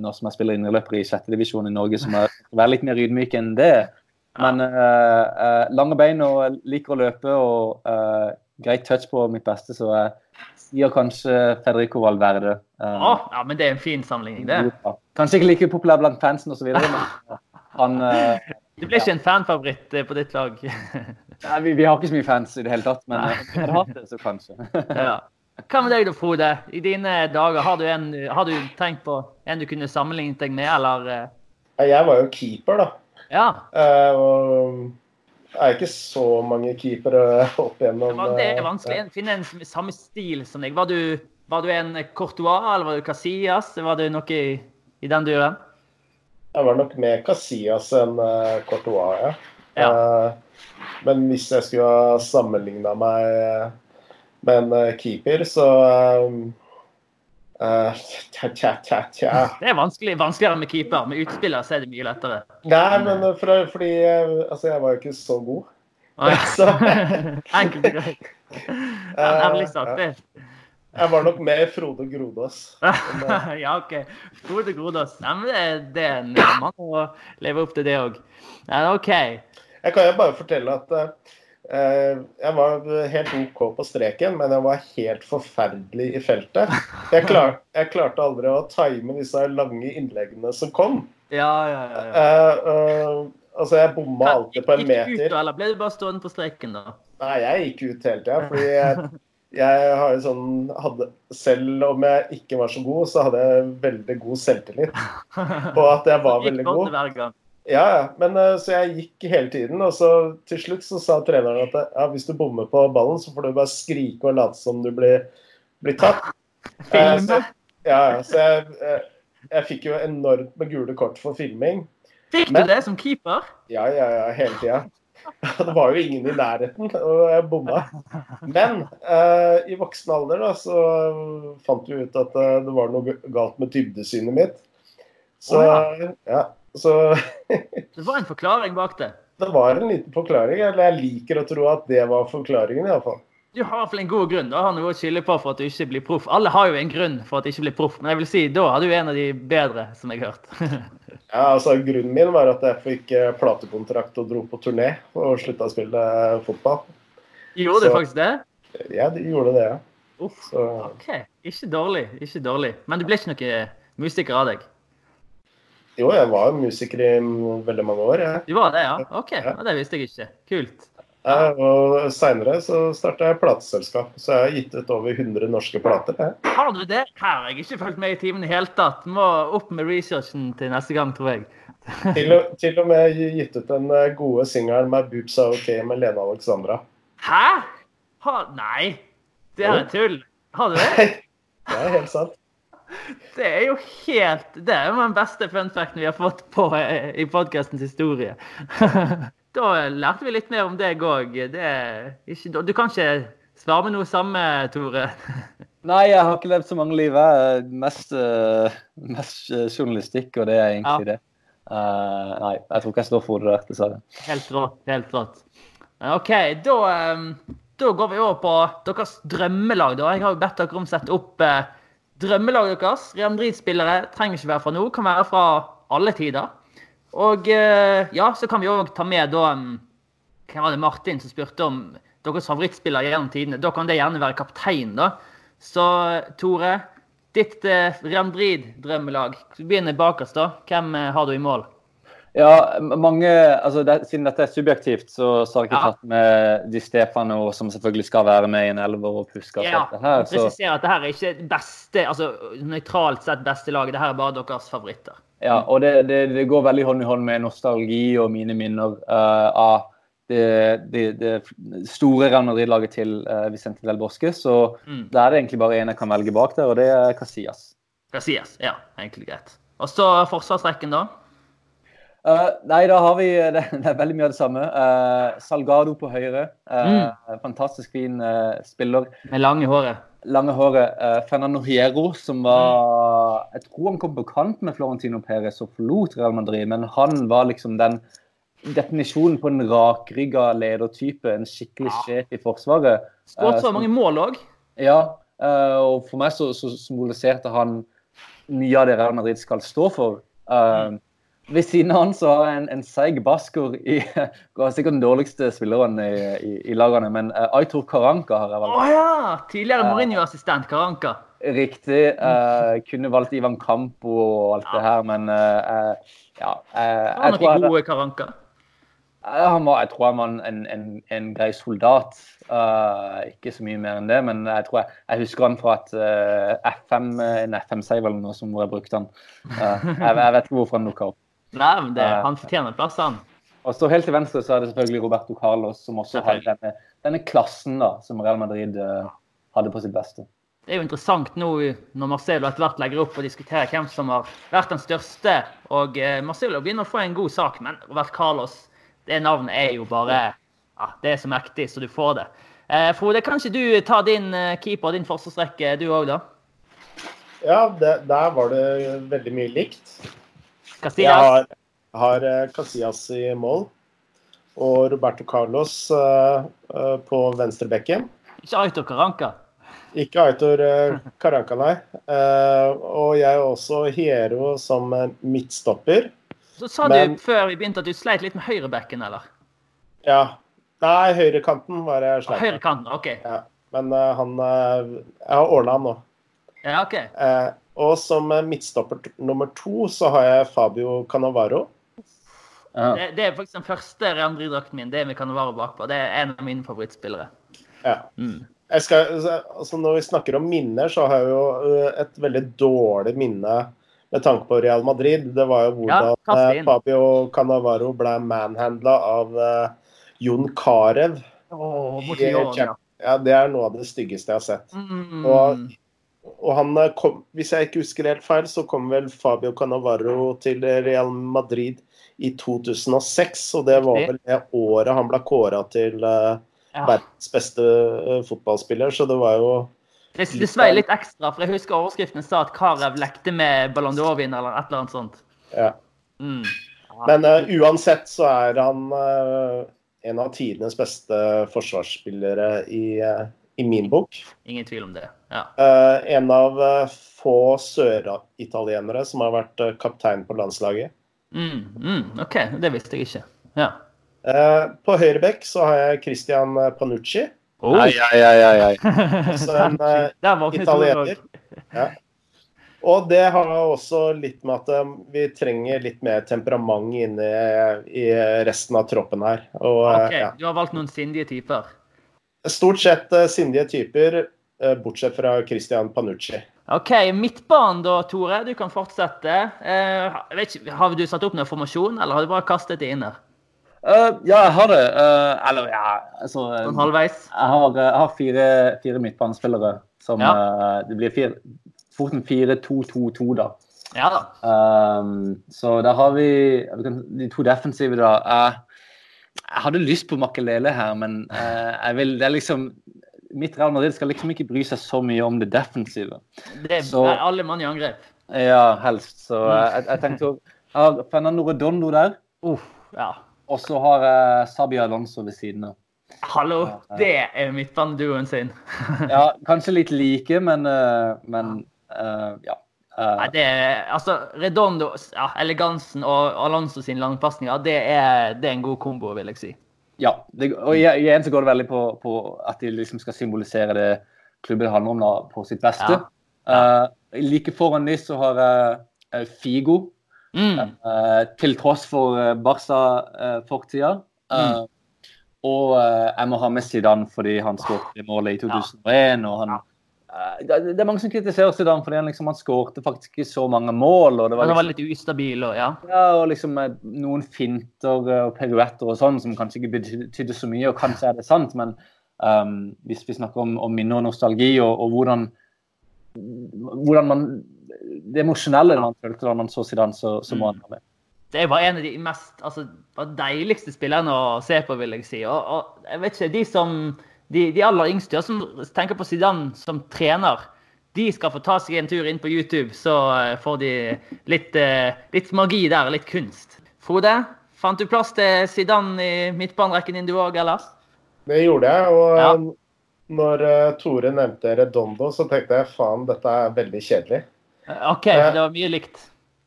[SPEAKER 4] nå som jeg spiller indreløper i sjette divisjon i Norge, så må jeg [LAUGHS] være litt mer ydmyk enn det. Men lange bein og liker å løpe og greit touch på mitt beste, så jeg sier kanskje Federico Valverde.
[SPEAKER 2] Å, ja, men det er en fin sammenligning, det.
[SPEAKER 4] Kanskje ikke like populær blant fansen osv., men [LAUGHS] han
[SPEAKER 2] Du ble ikke en fanfavoritt eh, på ditt lag. [LAUGHS]
[SPEAKER 4] nei, vi, vi har ikke så mye fans i det hele tatt, men eh, om vi hadde hatt det, så kanskje. [LAUGHS]
[SPEAKER 2] ja. Hva med deg da, Frode? I dine dager, har du, en, har du tenkt på en du kunne sammenlignet deg med, eller eh,
[SPEAKER 3] Jeg var jo keeper, da.
[SPEAKER 2] Ja.
[SPEAKER 3] Uh, og det er ikke så mange keepere [LAUGHS] opp
[SPEAKER 2] Det,
[SPEAKER 3] igjennom.
[SPEAKER 2] var, det er vanskelig å finne en samme stil som deg. Var du, var du en Courtois, eller var du Casillas? Var du noe i, i den duren?
[SPEAKER 3] Jeg var nok mer Casillas enn uh, Courtois, ja.
[SPEAKER 2] Ja.
[SPEAKER 3] Eh, men hvis jeg skulle ha sammenligna meg eh, med en eh, keeper, så Uh, eh, tja, tja, tja, tja.
[SPEAKER 2] Det er vanskelig, vanskeligere med keeper. Med utspiller så er det mye lettere.
[SPEAKER 3] Nei, men eh, for, fordi eh, altså, jeg var jo ikke så god.
[SPEAKER 2] Ah, [LAUGHS] ja.
[SPEAKER 3] Så [LAUGHS]
[SPEAKER 2] Enkelt og greit. [LAUGHS] Ærlig sagt, det.
[SPEAKER 3] Jeg var nok med Frode Grodås. [LAUGHS]
[SPEAKER 2] ja, OK. Frode Grodås. Nei, men det, det er en mann å leve opp til det òg. Ja, OK.
[SPEAKER 3] Jeg kan jo bare fortelle at eh, jeg var helt OK på streken, men jeg var helt forferdelig i feltet. Jeg, klar, jeg klarte aldri å time disse lange innleggene som kom.
[SPEAKER 2] Ja, ja, ja. ja.
[SPEAKER 3] Eh, uh, altså, jeg bomma alltid på en meter.
[SPEAKER 2] Gikk du ut, eller ble du bare stående på streken, da?
[SPEAKER 3] Nei, jeg gikk ut hele tida, fordi jeg, [LAUGHS] jeg har jo sånn hadde, Selv om jeg ikke var så god, så hadde jeg veldig god selvtillit på [LAUGHS] at jeg var veldig god. Ja. Men eh, så jeg gikk hele tiden, og så til slutt så sa treneren at ja, hvis du bommer på ballen, så får du bare skrike og late som du blir, blir tatt. [LAUGHS] Eh,
[SPEAKER 2] Filme?
[SPEAKER 3] så, ja, så jeg, eh, jeg fikk jo enormt med gule kort for filming.
[SPEAKER 2] Fikk
[SPEAKER 3] Men-
[SPEAKER 2] du det som keeper?
[SPEAKER 3] Ja, ja, ja, hele tida. Det var jo ingen i nærheten, og jeg bomma. Men eh, i voksen alder da, så fant vi ut at eh, det var noe galt med dybdesynet mitt. Så,
[SPEAKER 2] Å,
[SPEAKER 3] ja, så [LAUGHS]
[SPEAKER 2] Det var en forklaring bak det.
[SPEAKER 3] det var en liten forklaring. Eller jeg liker å tro at det var forklaringen, iallfall.
[SPEAKER 2] Du har i hvert fall en god grunn. Da har noe å skylde på for at du ikke blir proff. Alle har jo en grunn for at du ikke blir proff, men jeg vil si, da har du en av de bedre, som jeg har hørt. [LAUGHS]
[SPEAKER 3] Ja, altså Grunnen min var at jeg fikk eh, platekontrakt og dro på turné og slutta å spille eh, fotball.
[SPEAKER 2] Gjorde du faktisk det?
[SPEAKER 3] Ja, Jeg gjorde det, ja.
[SPEAKER 2] Uff.
[SPEAKER 3] Så,
[SPEAKER 2] OK. Ikke dårlig. Ikke dårlig. Men du ble ikke noen musiker av deg?
[SPEAKER 3] jo, jeg var musiker i veldig mange år. Jeg.
[SPEAKER 2] Du var det, ja? OK. Ja, det visste jeg ikke. Kult.
[SPEAKER 3] Ja, og Seinere så starta jeg plateselskap, så jeg har gitt ut over 100 norske plater.
[SPEAKER 2] Har du det? Her har jeg ikke fulgt med i timen i hele tatt. Må opp med researchen til neste gang, tror jeg. [LAUGHS]
[SPEAKER 3] Til, og- til og med gitt ut den eh, gode singelen med 'Boobs Are OK' med Lene Alexandra.
[SPEAKER 2] Hæ? Ha, Nei, det er tull. Har du det? [LAUGHS]
[SPEAKER 3] Det er helt sant.
[SPEAKER 2] Det er jo helt Det er jo den beste fun facten vi har fått på eh, i podkastens historie. [LAUGHS] da lærte vi litt mer om deg òg. Du kan ikke svare med noe samme, Tore? [LAUGHS]
[SPEAKER 4] Nei, jeg har ikke levd så mange liv. Jeg mest, eh, mest eh, journalistikk, og det er egentlig det. Uh, nei, jeg tror ikke jeg står for det dessverre.
[SPEAKER 2] Helt rått. Helt rått. OK, da, da går vi over på deres drømmelag. da. Jeg har jo bedt dere om å sette opp eh, drømmelaget deres. Real Madrid-spillere trenger ikke være fra nå, kan være fra alle tider. Og eh, ja, så kan vi òg ta med da mm, Hvem var det Martin som spurte om deres favorittspiller gjennom tidene? Da kan det gjerne være kaptein, da. Så Tore, ditt eh, Real Madrid-drømmelag. Du Begynner bakerst, da. Hvem eh, har du i mål?
[SPEAKER 4] Ja, mange, altså det, Siden dette er subjektivt, så, så har jeg ikke
[SPEAKER 2] Ja.
[SPEAKER 4] tatt med Di Stefano, som selvfølgelig skal være med i en elver og puske og
[SPEAKER 2] Ja,
[SPEAKER 4] dette det her. Så,
[SPEAKER 2] presiserer at det her er ikke beste, altså nøytralt sett beste laget. Det her er bare deres favoritter.
[SPEAKER 4] Ja, og det, det, det går veldig hånd i hånd med nostalgi og mine minner uh, av det, det, det store Real Madrid-laget til uh, Vicente Del Bosque. Så
[SPEAKER 2] Mm.
[SPEAKER 4] da er det egentlig bare én jeg kan velge bak der, og det er Casillas.
[SPEAKER 2] Casillas. Ja, egentlig greit. Og så forsvarsrekken, da.
[SPEAKER 4] Uh, nei, da har vi [LAUGHS] Det, det er veldig mye av det samme. Uh, Salgado på høyre. eh, Fantastisk fin spiller.
[SPEAKER 2] Med lange håret.
[SPEAKER 4] Lange håret. Uh, Fernando Hierro, som var Jeg tror han kom på kant med Florentino Perez og forlot Real Madrid, men han var liksom den definisjonen på en rakrygga ledertype. En skikkelig sjef i Forsvaret.
[SPEAKER 2] Skåret
[SPEAKER 4] Eh,
[SPEAKER 2] så
[SPEAKER 4] uh,
[SPEAKER 2] mange mål òg.
[SPEAKER 4] Ja, Uh, og for meg så, så symboliserte han mye av det Real Madrid skal stå for. Eh, Ved siden av han så har jeg en, en seig basker i [LAUGHS] sikkert den dårligste spilleren i, i, i lagene, men uh, Aitor Karanka har jeg
[SPEAKER 2] Å
[SPEAKER 4] valgt.
[SPEAKER 2] ja! Tidligere
[SPEAKER 4] Ja.
[SPEAKER 2] Mourinho-assistent Karanka.
[SPEAKER 4] Riktig. Uh, kunne valgt Ivan Campo og alt det her, men eh, eh, ja. Uh,
[SPEAKER 2] Det var
[SPEAKER 4] jeg,
[SPEAKER 2] gode Karanka.
[SPEAKER 4] eh, han var, jeg tror han var en, en, en grei soldat. Uh, ikke så mye mer enn det, men jeg tror jeg, jeg husker han fra et uh, FM, en FM-save eller noe som hvor jeg brukte han. Uh, jeg, jeg vet ikke hvorfor han dukka opp.
[SPEAKER 2] Nei, men det, han fortjener plass, han.
[SPEAKER 4] Og så Helt til venstre så er det selvfølgelig Roberto Carlos, som også har denne, denne klassen da, som Real Madrid uh, hadde på sitt beste.
[SPEAKER 2] Det er jo interessant nå når Marcelo etter hvert legger opp og diskuterer hvem som har vært den største. Og uh, Marcelo begynner å få en god sak, men Robert Carlos, det navnet er jo bare ja, Det er så mektig så du får det. Uh, Frode, kan ikke du ta din eh, keeper, din forsvarsrekke, du òg, da?
[SPEAKER 3] Ja, det, der var det veldig mye likt. Jeg har, har eh, Casillas i mål og Roberto Carlos uh, uh, på venstrebekken.
[SPEAKER 2] Ikke Aitor Caranca?
[SPEAKER 3] Ikke Aitor uh, Caranca, nei. Og jeg er også Hiero som midtstopper.
[SPEAKER 2] Så sa
[SPEAKER 3] Men-
[SPEAKER 2] du før vi begynte at du sleit litt med høyrebekken, eller?
[SPEAKER 3] Ja. Nei, høyrekanten var jeg sleit med.
[SPEAKER 2] Høyrekanten, OK.
[SPEAKER 3] Ja. Men han Jeg har ordna han nå.
[SPEAKER 2] Ja, ok.
[SPEAKER 3] Og som eh, midtstopper nummer to så har jeg Fabio Cannavaro.
[SPEAKER 4] Ja.
[SPEAKER 2] Det, det er faktisk den første Real Madrid-drakten min. Det er med Cannavaro bakpå. Det er en av mine favorittspillere.
[SPEAKER 3] Ja.
[SPEAKER 2] Mm.
[SPEAKER 3] Jeg skal, altså når vi snakker om minner, så har jeg jo eh, et veldig dårlig minne med tanke på Real Madrid. Det var jo hvordan
[SPEAKER 2] det
[SPEAKER 3] eh. Fabio Cannavaro ble manhandla av Jon Carew.
[SPEAKER 2] Årene, ja.
[SPEAKER 3] Ja, det er noe av det styggeste jeg har sett.
[SPEAKER 2] Mm.
[SPEAKER 3] Og, og han kom, hvis jeg ikke husker helt feil, så kom vel Fabio Cannavaro til Real Madrid i 2006. Og det var vel det året han ble kåra til uh,
[SPEAKER 2] ja.
[SPEAKER 3] verdens beste uh, fotballspiller, så det var jo
[SPEAKER 2] Det, det svei litt ekstra, for jeg husker overskriften sa at Karev lekte med Ballon d'Or-vinner eller et eller annet sånt.
[SPEAKER 3] Ja.
[SPEAKER 2] Mm.
[SPEAKER 3] Men uh, uansett så er han en av tidenes beste forsvarsspillere i, i min bok.
[SPEAKER 2] Ingen tvil om det. Ja.
[SPEAKER 3] Eh, en av eh, få søritalienere som har vært eh, kaptein på landslaget.
[SPEAKER 2] Mm, mm, OK, det visste jeg ikke. Ja.
[SPEAKER 3] Eh, på høyre bekk så har jeg Christian Panucci.
[SPEAKER 2] Oh.
[SPEAKER 4] Ai, ai, ai, ai.
[SPEAKER 3] Altså [LAUGHS] en [LAUGHS] italiener. Ja. Og det har også litt med at vi trenger litt mer temperament inne i resten av troppen her. Og
[SPEAKER 2] OK,
[SPEAKER 3] ja.
[SPEAKER 2] du har valgt noen sindige typer.
[SPEAKER 3] stort sett sindige typer, bortsett fra Christian Panucci.
[SPEAKER 2] OK, midtbanen da, Tore. Du kan fortsette. Eh, jeg vet ikke, har du satt opp noen formasjon, eller har du bare kastet det inn der?
[SPEAKER 4] Uh, ja, jeg har det. Uh, eller, ja altså eh,
[SPEAKER 2] Sånn halvveis?
[SPEAKER 4] Jeg har, jeg har fire, fire midtbanespillere som
[SPEAKER 2] Ja.
[SPEAKER 4] uh, Det blir fire, fort en 4-2-2-2, da.
[SPEAKER 2] Ja da.
[SPEAKER 4] Um, så der har vi, vi de to defensive, da. Jeg, jeg hadde lyst på Makelele her, men eh, jeg vil, det er liksom Mitt Real Madrid skal liksom ikke bry seg så mye om det defensive.
[SPEAKER 2] Det er
[SPEAKER 4] Så-
[SPEAKER 2] alle mann i angrep.
[SPEAKER 4] Ja, helst. Så jeg, jeg tenkte å Jeg har Fernando Redondo der,
[SPEAKER 2] Uh, ja.
[SPEAKER 4] og så har jeg Sabia Alonso ved siden av.
[SPEAKER 2] Hallo, det er midtbaneduoen sin. [LAUGHS]
[SPEAKER 4] Ja, kanskje litt like, men, eh, men uh, ja. Uh,
[SPEAKER 2] Nei, det er, altså, Redondo, ja, elegansen og Alonso sin langpasninger, det det er en god kombo, vil jeg si.
[SPEAKER 4] Ja, det, og igjen så går det veldig på, på at de liksom skal symbolisere det klubben handler om da, på sitt beste. Eh, like foran de så har jeg uh, Figo,
[SPEAKER 2] Mm.
[SPEAKER 4] Uh, til tross for uh, Barca-fortida.
[SPEAKER 2] Mm.
[SPEAKER 4] Og eh, jeg må ha med Zidane fordi han skåret målet i 2001. og han eh, det, det er mange som kritiserer Zidane fordi han, liksom, han skårte faktisk ikke så mange mål. og det var
[SPEAKER 2] Han var
[SPEAKER 4] liksom,
[SPEAKER 2] litt ustabil og ja.
[SPEAKER 4] ja, og liksom eh, noen finter eh, og piruetter og sånn som kanskje ikke betydde betydde så mye, og kanskje er det sant, men um, hvis vi snakker om, om minner og nostalgi og, og hvordan, hvordan man Det emosjonelle man følte da man så Zidane, så, så må han være med.
[SPEAKER 2] Det var en av de mest altså, deiligste spillerne å se på, vil jeg si. Og, og jeg vet ikke, de som de, de aller yngste som tenker på Zidane som trener, de skal få ta seg en tur inn på YouTube, så eh, får de litt, eh, litt magi der, litt kunst. Frode, fant du plass til Zidane i midtbanerekken din du òg, eller?
[SPEAKER 3] Det gjorde jeg. Og
[SPEAKER 2] Ja.
[SPEAKER 3] eh, når eh, Tore nevnte Redondo, så tenkte jeg faen, dette er veldig kjedelig.
[SPEAKER 2] Eh, OK, det var mye likt.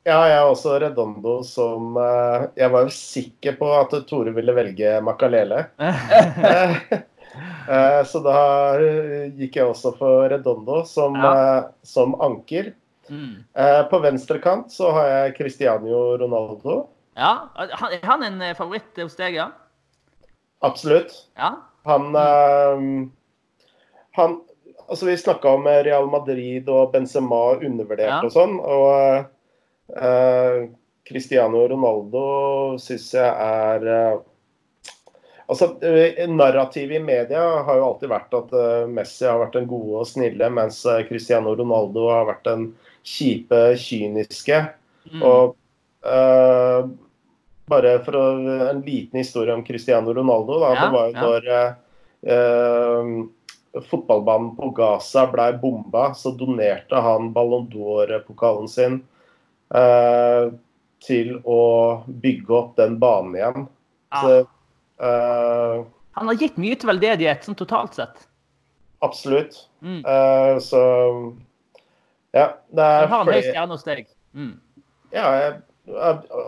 [SPEAKER 3] Ja, jeg er også Redondo som eh, Jeg var jo sikker på at Tore ville velge Makalele. [LAUGHS] Eh, så da gikk jeg også for Redondo som,
[SPEAKER 2] Ja.
[SPEAKER 3] eh, som anker.
[SPEAKER 2] Mm.
[SPEAKER 3] Eh, på venstre kant så har jeg Cristiano Ronaldo.
[SPEAKER 2] Ja, han, er han en favoritt hos deg, ja?
[SPEAKER 3] Absolutt.
[SPEAKER 2] Ja?
[SPEAKER 3] Han, eh, han Altså, vi snakka om Real Madrid og Benzema undervurdert
[SPEAKER 2] Ja.
[SPEAKER 3] og sånn. Og Cristiano Ronaldo syns jeg er Altså, eh, Narrativet i media har jo alltid vært at eh, Messi har vært den gode og snille, mens eh, Cristiano Ronaldo har vært den kjipe, kyniske.
[SPEAKER 2] Mm.
[SPEAKER 3] Og uh, bare for å, en liten historie om Cristiano Ronaldo. Da,
[SPEAKER 2] Ja,
[SPEAKER 3] det var jo
[SPEAKER 2] ja.
[SPEAKER 3] når eh, fotballbanen på Gaza ble bomba, så donerte han Ballon d'Or-pokalen sin uh, til å bygge opp den banen igjen.
[SPEAKER 2] Ja.
[SPEAKER 3] Så, eh,
[SPEAKER 2] Han har gitt mye til veldedighet, sånn totalt sett.
[SPEAKER 3] absolutt.
[SPEAKER 2] Mm.
[SPEAKER 3] Uh, så ja, det er
[SPEAKER 2] Han har en høy stjerne hos deg. Mm.
[SPEAKER 3] Ja, jeg,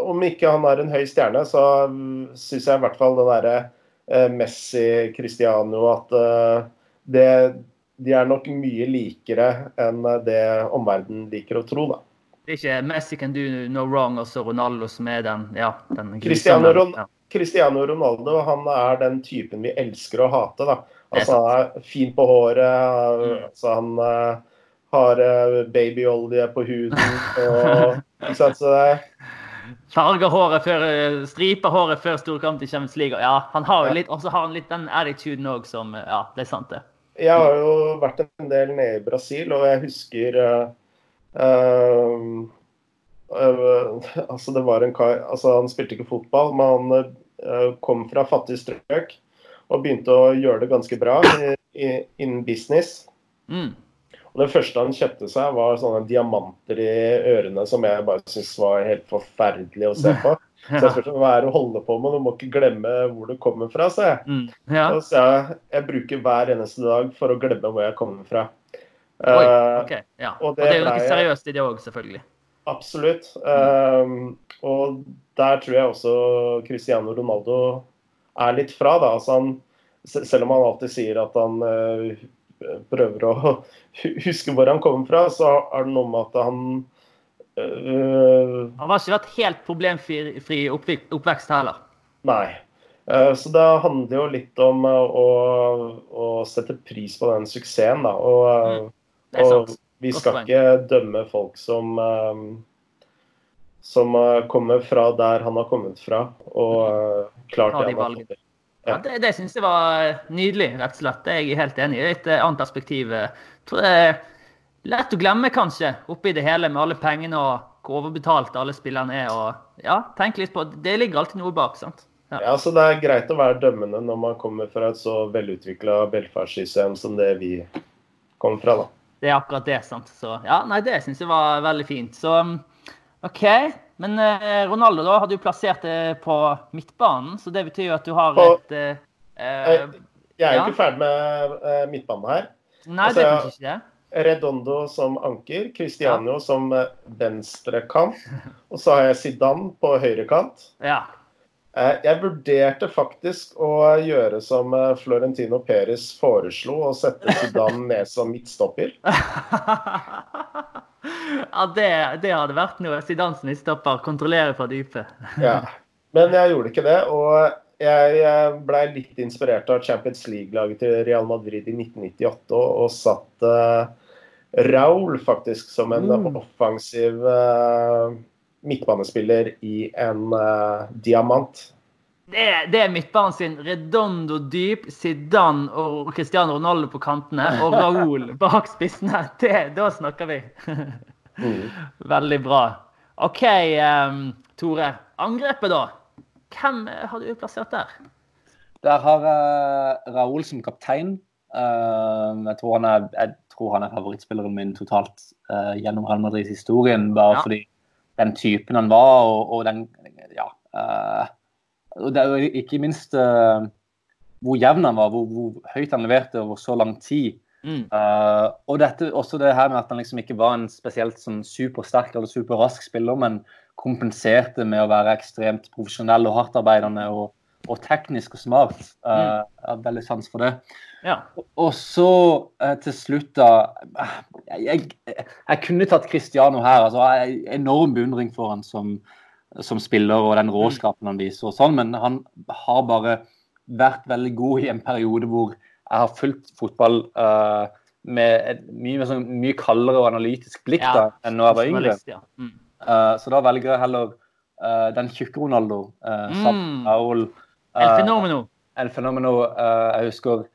[SPEAKER 3] om ikke han har en høy stjerne, så syns jeg i hvert fall det derre uh, Messi, Cristiano At det, de er nok mye likere enn det omverdenen liker å tro, da.
[SPEAKER 2] Det er ikke Messi can do no wrong, og så Ronaldo som er den ja, den
[SPEAKER 3] Cristiano,
[SPEAKER 2] Ronaldo.
[SPEAKER 3] Ron
[SPEAKER 2] Ja.
[SPEAKER 3] Cristiano Ronaldo han er den typen vi elsker å hate. da. Altså, han er fin på håret,
[SPEAKER 2] Mm.
[SPEAKER 3] altså, han uh, har eh, babyolje på huden. Og, [LAUGHS] ikke sant, så det,
[SPEAKER 2] Farger håret før eh, Striper håret før storkamp i Champions League. Ja, han har jo litt, og så har han litt den attituden òg som Ja, det er sant, det.
[SPEAKER 3] Jeg har jo vært en del nede i Brasil, og jeg husker uh, eh, [LAUGHS] Altså, det var en kar altså, Han spilte ikke fotball, men han eh, kom fra fattige strøk og begynte å gjøre det ganske bra innen business.
[SPEAKER 2] Mm.
[SPEAKER 3] Og Det første han kjøpte seg, var sånne diamanter i ørene som jeg bare syntes var helt forferdelig å se på. [LAUGHS] Så jeg spurte hva er det å holde på med, du må ikke glemme hvor du kommer fra, sa jeg.
[SPEAKER 2] Mm. Ja.
[SPEAKER 3] Og så jeg, jeg bruker hver eneste dag for å glemme hvor jeg kommer fra.
[SPEAKER 2] Oi, okay. Ja.
[SPEAKER 3] og
[SPEAKER 2] Og
[SPEAKER 3] det
[SPEAKER 2] det er jo noe seriøst i det òg, selvfølgelig.
[SPEAKER 3] Absolutt. Um, og der tror jeg også Cristiano Ronaldo er litt fra. da. Altså han, selv om han alltid sier at han uh, prøver å [LAUGHS] huske hvor han kommer fra, så er det noe med at han uh,
[SPEAKER 2] Han har ikke vært helt problemfri oppvekst heller.
[SPEAKER 3] Nei. Eh, Så det handler jo litt om å, å sette pris på den suksessen, da. Og,
[SPEAKER 2] Mm. Det er
[SPEAKER 3] og
[SPEAKER 2] sant.
[SPEAKER 3] Vi skal ikke dømme folk som eh, som eh, kommer fra der han har kommet fra, og eh, klart det
[SPEAKER 2] de
[SPEAKER 3] han har.
[SPEAKER 2] Ja, det det syns jeg var nydelig, rett og slett. Det er jeg helt enig i. Et eh, annet perspektiv. Jeg tror det er lett å glemme, kanskje, oppi det hele med alle pengene og hvor overbetalt alle spillerne er. og ja, tenk litt på, Det ligger alltid noe bak. sant?
[SPEAKER 3] Ja, så Det er greit å være dømmende når man kommer fra et så velutvikla velferdssystem som det vi kommer fra. da.
[SPEAKER 2] Det er akkurat det. sant? Så ja, nei, det syns jeg var veldig fint. Så um, OK. Men eh, Ronaldo da hadde du plassert det på midtbanen, så det betyr jo at du har
[SPEAKER 3] På-
[SPEAKER 2] et eh, eh,
[SPEAKER 3] Jeg er jo
[SPEAKER 2] ja.
[SPEAKER 3] ikke ferdig med eh, midtbanen her.
[SPEAKER 2] Nei,
[SPEAKER 3] altså,
[SPEAKER 2] det er ikke det.
[SPEAKER 3] Redondo som anker, Cristiano som eh, venstrekant. Og så har jeg Zidane på høyrekant.
[SPEAKER 2] Ja.
[SPEAKER 3] Eh, Jeg vurderte faktisk å gjøre som eh, Florentino Perez foreslo, å sette Zidane [LAUGHS] ned som midtstopper. [LAUGHS]
[SPEAKER 2] ja, det, det hadde vært noe. Zidane som midtstopper, kontrollere fra dypet. [LAUGHS]
[SPEAKER 3] Ja. Men jeg gjorde ikke det. Og jeg blei litt inspirert av Champions League-laget til Real Madrid i 1998 og, satt uh, Raúl faktisk som en
[SPEAKER 2] Mm.
[SPEAKER 3] offensiv eh, midtbanespiller i en uh, diamant.
[SPEAKER 2] Det, det er midtbanen sin. Redondo dyp, Zidane og Cristiano Ronaldo på kantene. Og Raúl bak spissene. Det, da snakker vi.
[SPEAKER 3] Mm. [LAUGHS]
[SPEAKER 2] Veldig bra. OK, um, Tore. Angrepet, da. Hvem eh, har du plassert der?
[SPEAKER 4] Der har jeg Raoul som kaptein. Uh, jeg, tror han er, jeg tror han er favorittspilleren min totalt uh, gjennom Real Madrids historien. Bare
[SPEAKER 2] Ja.
[SPEAKER 4] fordi den typen han var, og, og den Ja. eh, og det er jo ikke minst eh, hvor jevn han var, hvor, hvor høyt han leverte over så lang tid.
[SPEAKER 2] Mm.
[SPEAKER 4] Uh, og dette, også det her med at han liksom ikke var en spesielt sånn supersterk eller superrask spiller, men kompenserte med å være ekstremt profesjonell og hardtarbeidende og, og teknisk og smart. Eh, Jeg har veldig sans for det.
[SPEAKER 2] Ja.
[SPEAKER 4] Og så eh, til slutt, da jeg, jeg, jeg kunne tatt Cristiano her. altså Jeg enorm beundring for han som, som spiller og den råskapen han viser, og sånn, men han har bare vært veldig god i en periode hvor jeg har fulgt fotball eh, med et mye, sånn, mye kaldere og analytisk blikk
[SPEAKER 2] Ja,
[SPEAKER 4] da, enn når jeg var yngre.
[SPEAKER 2] Ja. Mm.
[SPEAKER 4] Eh, så da velger jeg heller eh, den tjukke Ronaldo. Uh,
[SPEAKER 2] Mm.
[SPEAKER 4] Raúl.
[SPEAKER 2] El
[SPEAKER 4] eh,
[SPEAKER 2] fenomeno.
[SPEAKER 4] El Fenomeno. eh, jeg husker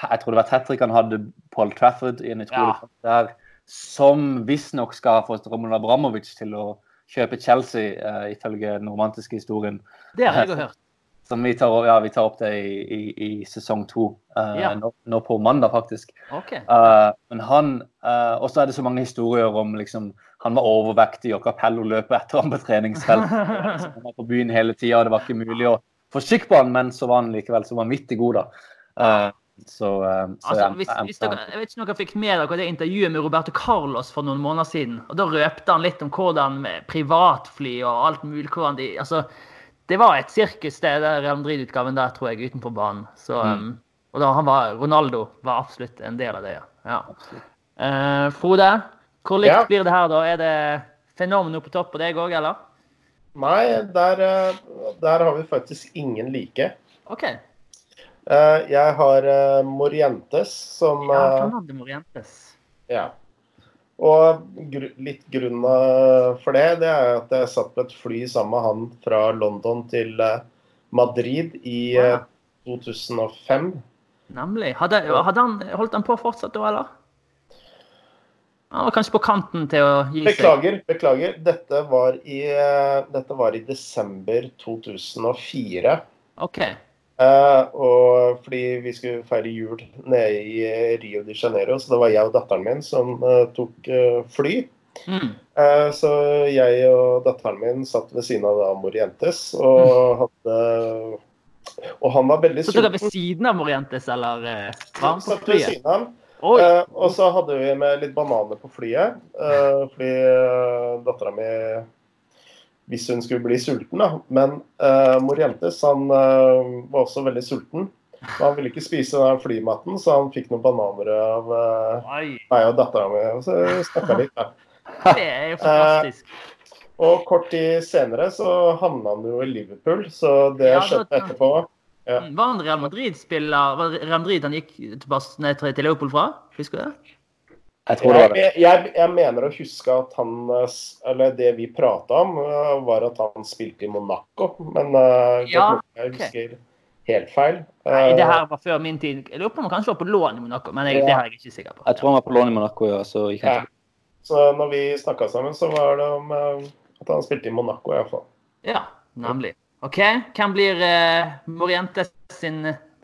[SPEAKER 4] jeg tror det var Tetrik han hadde Paul Trafford i en utrolig
[SPEAKER 2] Ja.
[SPEAKER 4] kamp der, som visstnok skal ha fått Roman Abramovic til å kjøpe Chelsea, uh, ifølge den romantiske historien.
[SPEAKER 2] Det har jeg hørt.
[SPEAKER 4] Som vi tar, ja, vi tar opp det i, i, i sesong to, uh,
[SPEAKER 2] Ja.
[SPEAKER 4] nå, nå på mandag, faktisk.
[SPEAKER 2] OK.
[SPEAKER 4] Uh, men han Og så er det så mange historier om liksom Han var overvektig, og Capello løp etter ham på treningsfelt. [LAUGHS] Han var på byen hele tida, og det var ikke mulig å få skikk på han, men så var han likevel så vanvittig god, da. Så, eh, så
[SPEAKER 2] Altså, hvis, hvis dere, jeg vet ikke om dere fikk med dere det intervjuet med Roberto Carlos for noen måneder siden. og Da røpte han litt om hvordan med privatfly og alt mulig hvordan de, altså, Det var et sirkus, det der Real Madrid-utgaven der, tror jeg, utenfor banen. Så,
[SPEAKER 4] Mm.
[SPEAKER 2] um, og da han var, Ronaldo var absolutt en del av det, ja. ja. Eh, Frode, hvor likt
[SPEAKER 3] Ja.
[SPEAKER 2] blir det her, da? Er det fenomeno på topp på deg òg, eller?
[SPEAKER 3] Nei, der, eh, der har vi faktisk ingen like.
[SPEAKER 2] OK.
[SPEAKER 3] Eh, Jeg har eh, Morientes som
[SPEAKER 2] Ja,
[SPEAKER 3] han
[SPEAKER 2] hadde Morientes.
[SPEAKER 3] Ja. Og gru, litt grunnen for det, det er at jeg satt på et fly sammen med han fra London til eh, Madrid i eh, 2005.
[SPEAKER 2] Nemlig. Hadde, hadde han, holdt han på fortsatt da, eller? Han var kanskje på kanten til å gi seg.
[SPEAKER 3] Beklager, beklager. Dette var i, eh, dette var i desember 2004.
[SPEAKER 2] OK.
[SPEAKER 3] Eh, og fordi vi skulle feire jul nede i eh, Rio de Janeiro, så det var jeg og datteren min som eh, tok fly.
[SPEAKER 2] Mm.
[SPEAKER 3] Så jeg og datteren min satt ved siden av da Morientes og hadde Og han var veldig
[SPEAKER 2] Så dere ved siden av Morientes, eller var han på flyet?
[SPEAKER 3] Eh, og så hadde vi med litt bananer på flyet. fordi uh, dattera mi Hvis hun skulle bli sulten, da. Men uh, Morientes han uh, var også veldig sulten. Og han ville ikke spise den flymaten, så han fikk noen bananer av
[SPEAKER 2] uh,
[SPEAKER 3] meg og dattera mi. Og så snakka litt. Da. [LAUGHS]
[SPEAKER 2] det er jo fantastisk.
[SPEAKER 3] Og kort tid senere så havna han jo i Liverpool, så det
[SPEAKER 2] Ja,
[SPEAKER 3] skjedde
[SPEAKER 2] det...
[SPEAKER 3] etterpå. Ja.
[SPEAKER 2] Var han Real Madrid-spiller? Var Real Madrid han gikk ned til Liverpool fra? Husker du det?
[SPEAKER 4] Jeg tror det var det.
[SPEAKER 3] Jeg, jeg, jeg mener å huske at han eh, Eller det vi prata om, eh, var at han spilte i Monaco. Men uh,
[SPEAKER 2] Ja,
[SPEAKER 3] jeg husker helt feil.
[SPEAKER 2] Nei, det her var før min tid. Jeg lurer på om han kanskje var på lån i Monaco, men jeg,
[SPEAKER 3] Ja.
[SPEAKER 2] det er jeg ikke sikker på.
[SPEAKER 4] Jeg tror han var på lån i Monaco, ja. Så
[SPEAKER 3] ja. Så når vi snakka sammen, så var det om at han spilte i Monaco, iallfall.
[SPEAKER 2] Ja, nemlig. OK, hvem blir uh, Morientes sin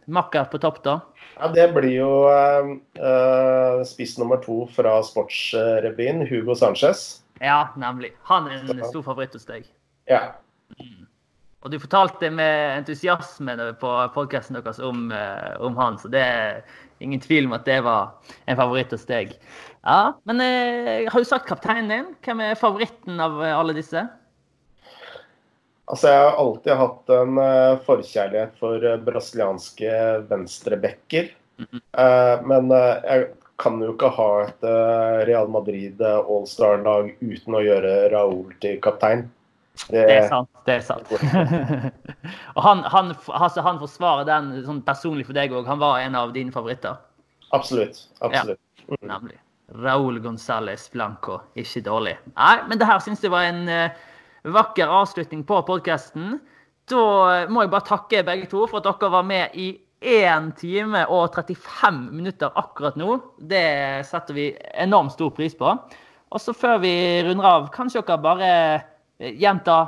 [SPEAKER 2] makker på topp, da?
[SPEAKER 3] Ja, det blir jo eh, spiss nummer to fra Sportsrevyen, Hugo Sanchez.
[SPEAKER 2] Ja, nemlig. Han er en stor favoritt hos deg.
[SPEAKER 3] Ja.
[SPEAKER 2] Og du fortalte med entusiasme på podkasten deres om, eh, om han, så det er ingen tvil om at det var en favoritt hos deg. Ja, Men eh, har du sagt kapteinen din? Hvem er favoritten av alle disse?
[SPEAKER 3] Altså, jeg har alltid hatt en eh, forkjærlighet for eh, brasilianske venstrebacker. Eh, men eh, jeg kan jo ikke ha et Real Madrid All-Star-lag uten å gjøre Raúl til kaptein. Det,
[SPEAKER 2] Det er sant. det er sant. [LAUGHS] og han, han, altså, han forsvarer den sånn personlig for deg òg. Han var en av dine favoritter.
[SPEAKER 3] Absolutt. absolutt.
[SPEAKER 2] Ja, Nemlig. Raúl González Blanco. Ikke dårlig. Nei, men det her syns jeg var en eh, vakker avslutning på podkasten. Da må jeg bare takke begge to for at dere var med i 1 time og 35 minutter akkurat nå. Det setter vi enormt stor pris på. Og så før vi runder av, kanskje dere bare eh, gjenta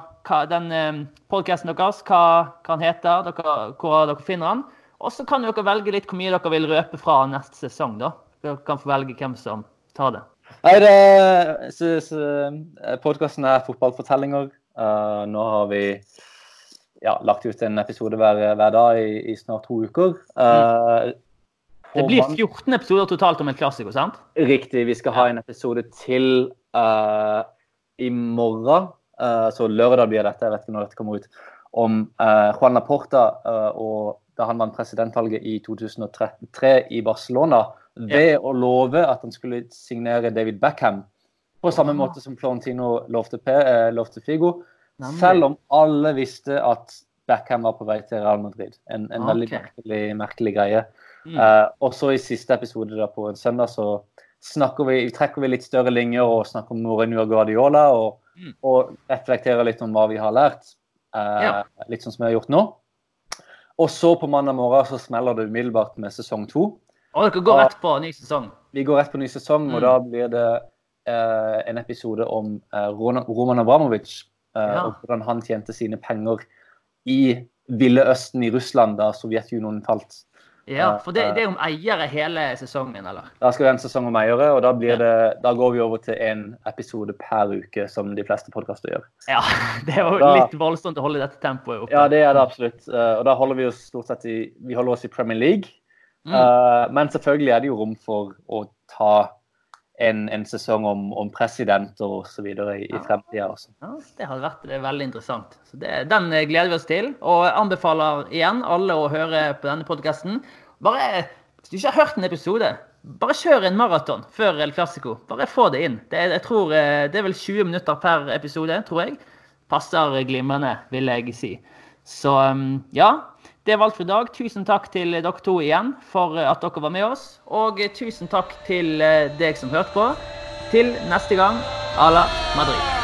[SPEAKER 2] den eh, podkasten deres, hva, hva den heter, dere, hvor dere finner den. Og så kan dere velge litt hvor mye dere vil røpe fra neste sesong. da. Dere kan få velge hvem som tar det.
[SPEAKER 4] Nei, det så, Podkasten er fotballfortellinger. Uh, nå har vi ja, lagt ut en episode hver, hver dag i, i snart to uker. Uh,
[SPEAKER 2] Det blir 14 episoder totalt om en klassiker, sant?
[SPEAKER 4] Riktig. Vi skal ha en episode til uh, i morgen. Eh, så lørdag blir dette, jeg vet ikke når dette kommer ut. Om eh, Juan Laporta eh, og da han vant presidentvalget i 2003 i Barcelona ved å love at han skulle signere David Beckham. På samme
[SPEAKER 2] Ah.
[SPEAKER 4] måte som Florentino lovte, eh, lovte Figo.
[SPEAKER 2] Nemlig.
[SPEAKER 4] Selv om alle visste at Beckham var på vei til Real Madrid. En, en
[SPEAKER 2] okay.
[SPEAKER 4] veldig merkelig, merkelig greie.
[SPEAKER 2] Mm.
[SPEAKER 4] Eh, og så i siste episode da på en søndag så vi, trekker vi litt større linjer og snakker om Mourinho og Guardiola og,
[SPEAKER 2] Mm.
[SPEAKER 4] og reflekterer litt om hva vi har lært. Eh,
[SPEAKER 2] Ja.
[SPEAKER 4] Litt sånn som vi har gjort nå. Og så på mandag morgen så smeller det umiddelbart med sesong to.
[SPEAKER 2] Og dere går rett på ny sesong.
[SPEAKER 4] Vi går rett på ny sesong,
[SPEAKER 2] Mm.
[SPEAKER 4] og da blir det eh, en episode om eh, Roman Abramovic. Eh,
[SPEAKER 2] Ja.
[SPEAKER 4] Og hvordan han tjente sine penger i Ville Østen i Russland da Sovjetunionen falt.
[SPEAKER 2] Ja, For det, det er om eiere hele sesongen, eller?
[SPEAKER 4] Da skal ha en sesong om eiere, og da, blir det, da går vi over til en episode per uke, som de fleste podkaster gjør.
[SPEAKER 2] Ja, [LAUGHS] det er jo
[SPEAKER 4] Da-
[SPEAKER 2] litt voldsomt å holde dette tempoet oppe.
[SPEAKER 4] Ja, det er det absolutt. Eh, Og da holder vi oss stort sett i Vi holder oss i Premier League.
[SPEAKER 2] Mm.
[SPEAKER 4] Eh, Men selvfølgelig er det jo rom for å ta en, en sesong om, om presidenter videre i, i
[SPEAKER 2] Ja.
[SPEAKER 4] fremtida også.
[SPEAKER 2] Ja, det hadde vært det veldig interessant. Så det, Den eh, gleder vi oss til. Og jeg anbefaler igjen alle å høre på denne podkasten. Bare, hvis du ikke har hørt en episode, bare kjør en maraton før El Clasico. Bare få det inn. Det, er- jeg tror, eh, det er vel 20 minutter per episode, tror jeg. Passer glimrende, vil jeg si. Så um, ja, det var alt for i dag. Tusen takk til dere to igjen for eh, at dere var med oss. Og eh, tusen takk til eh, deg som hørte på. Til neste gang, à la Madrid.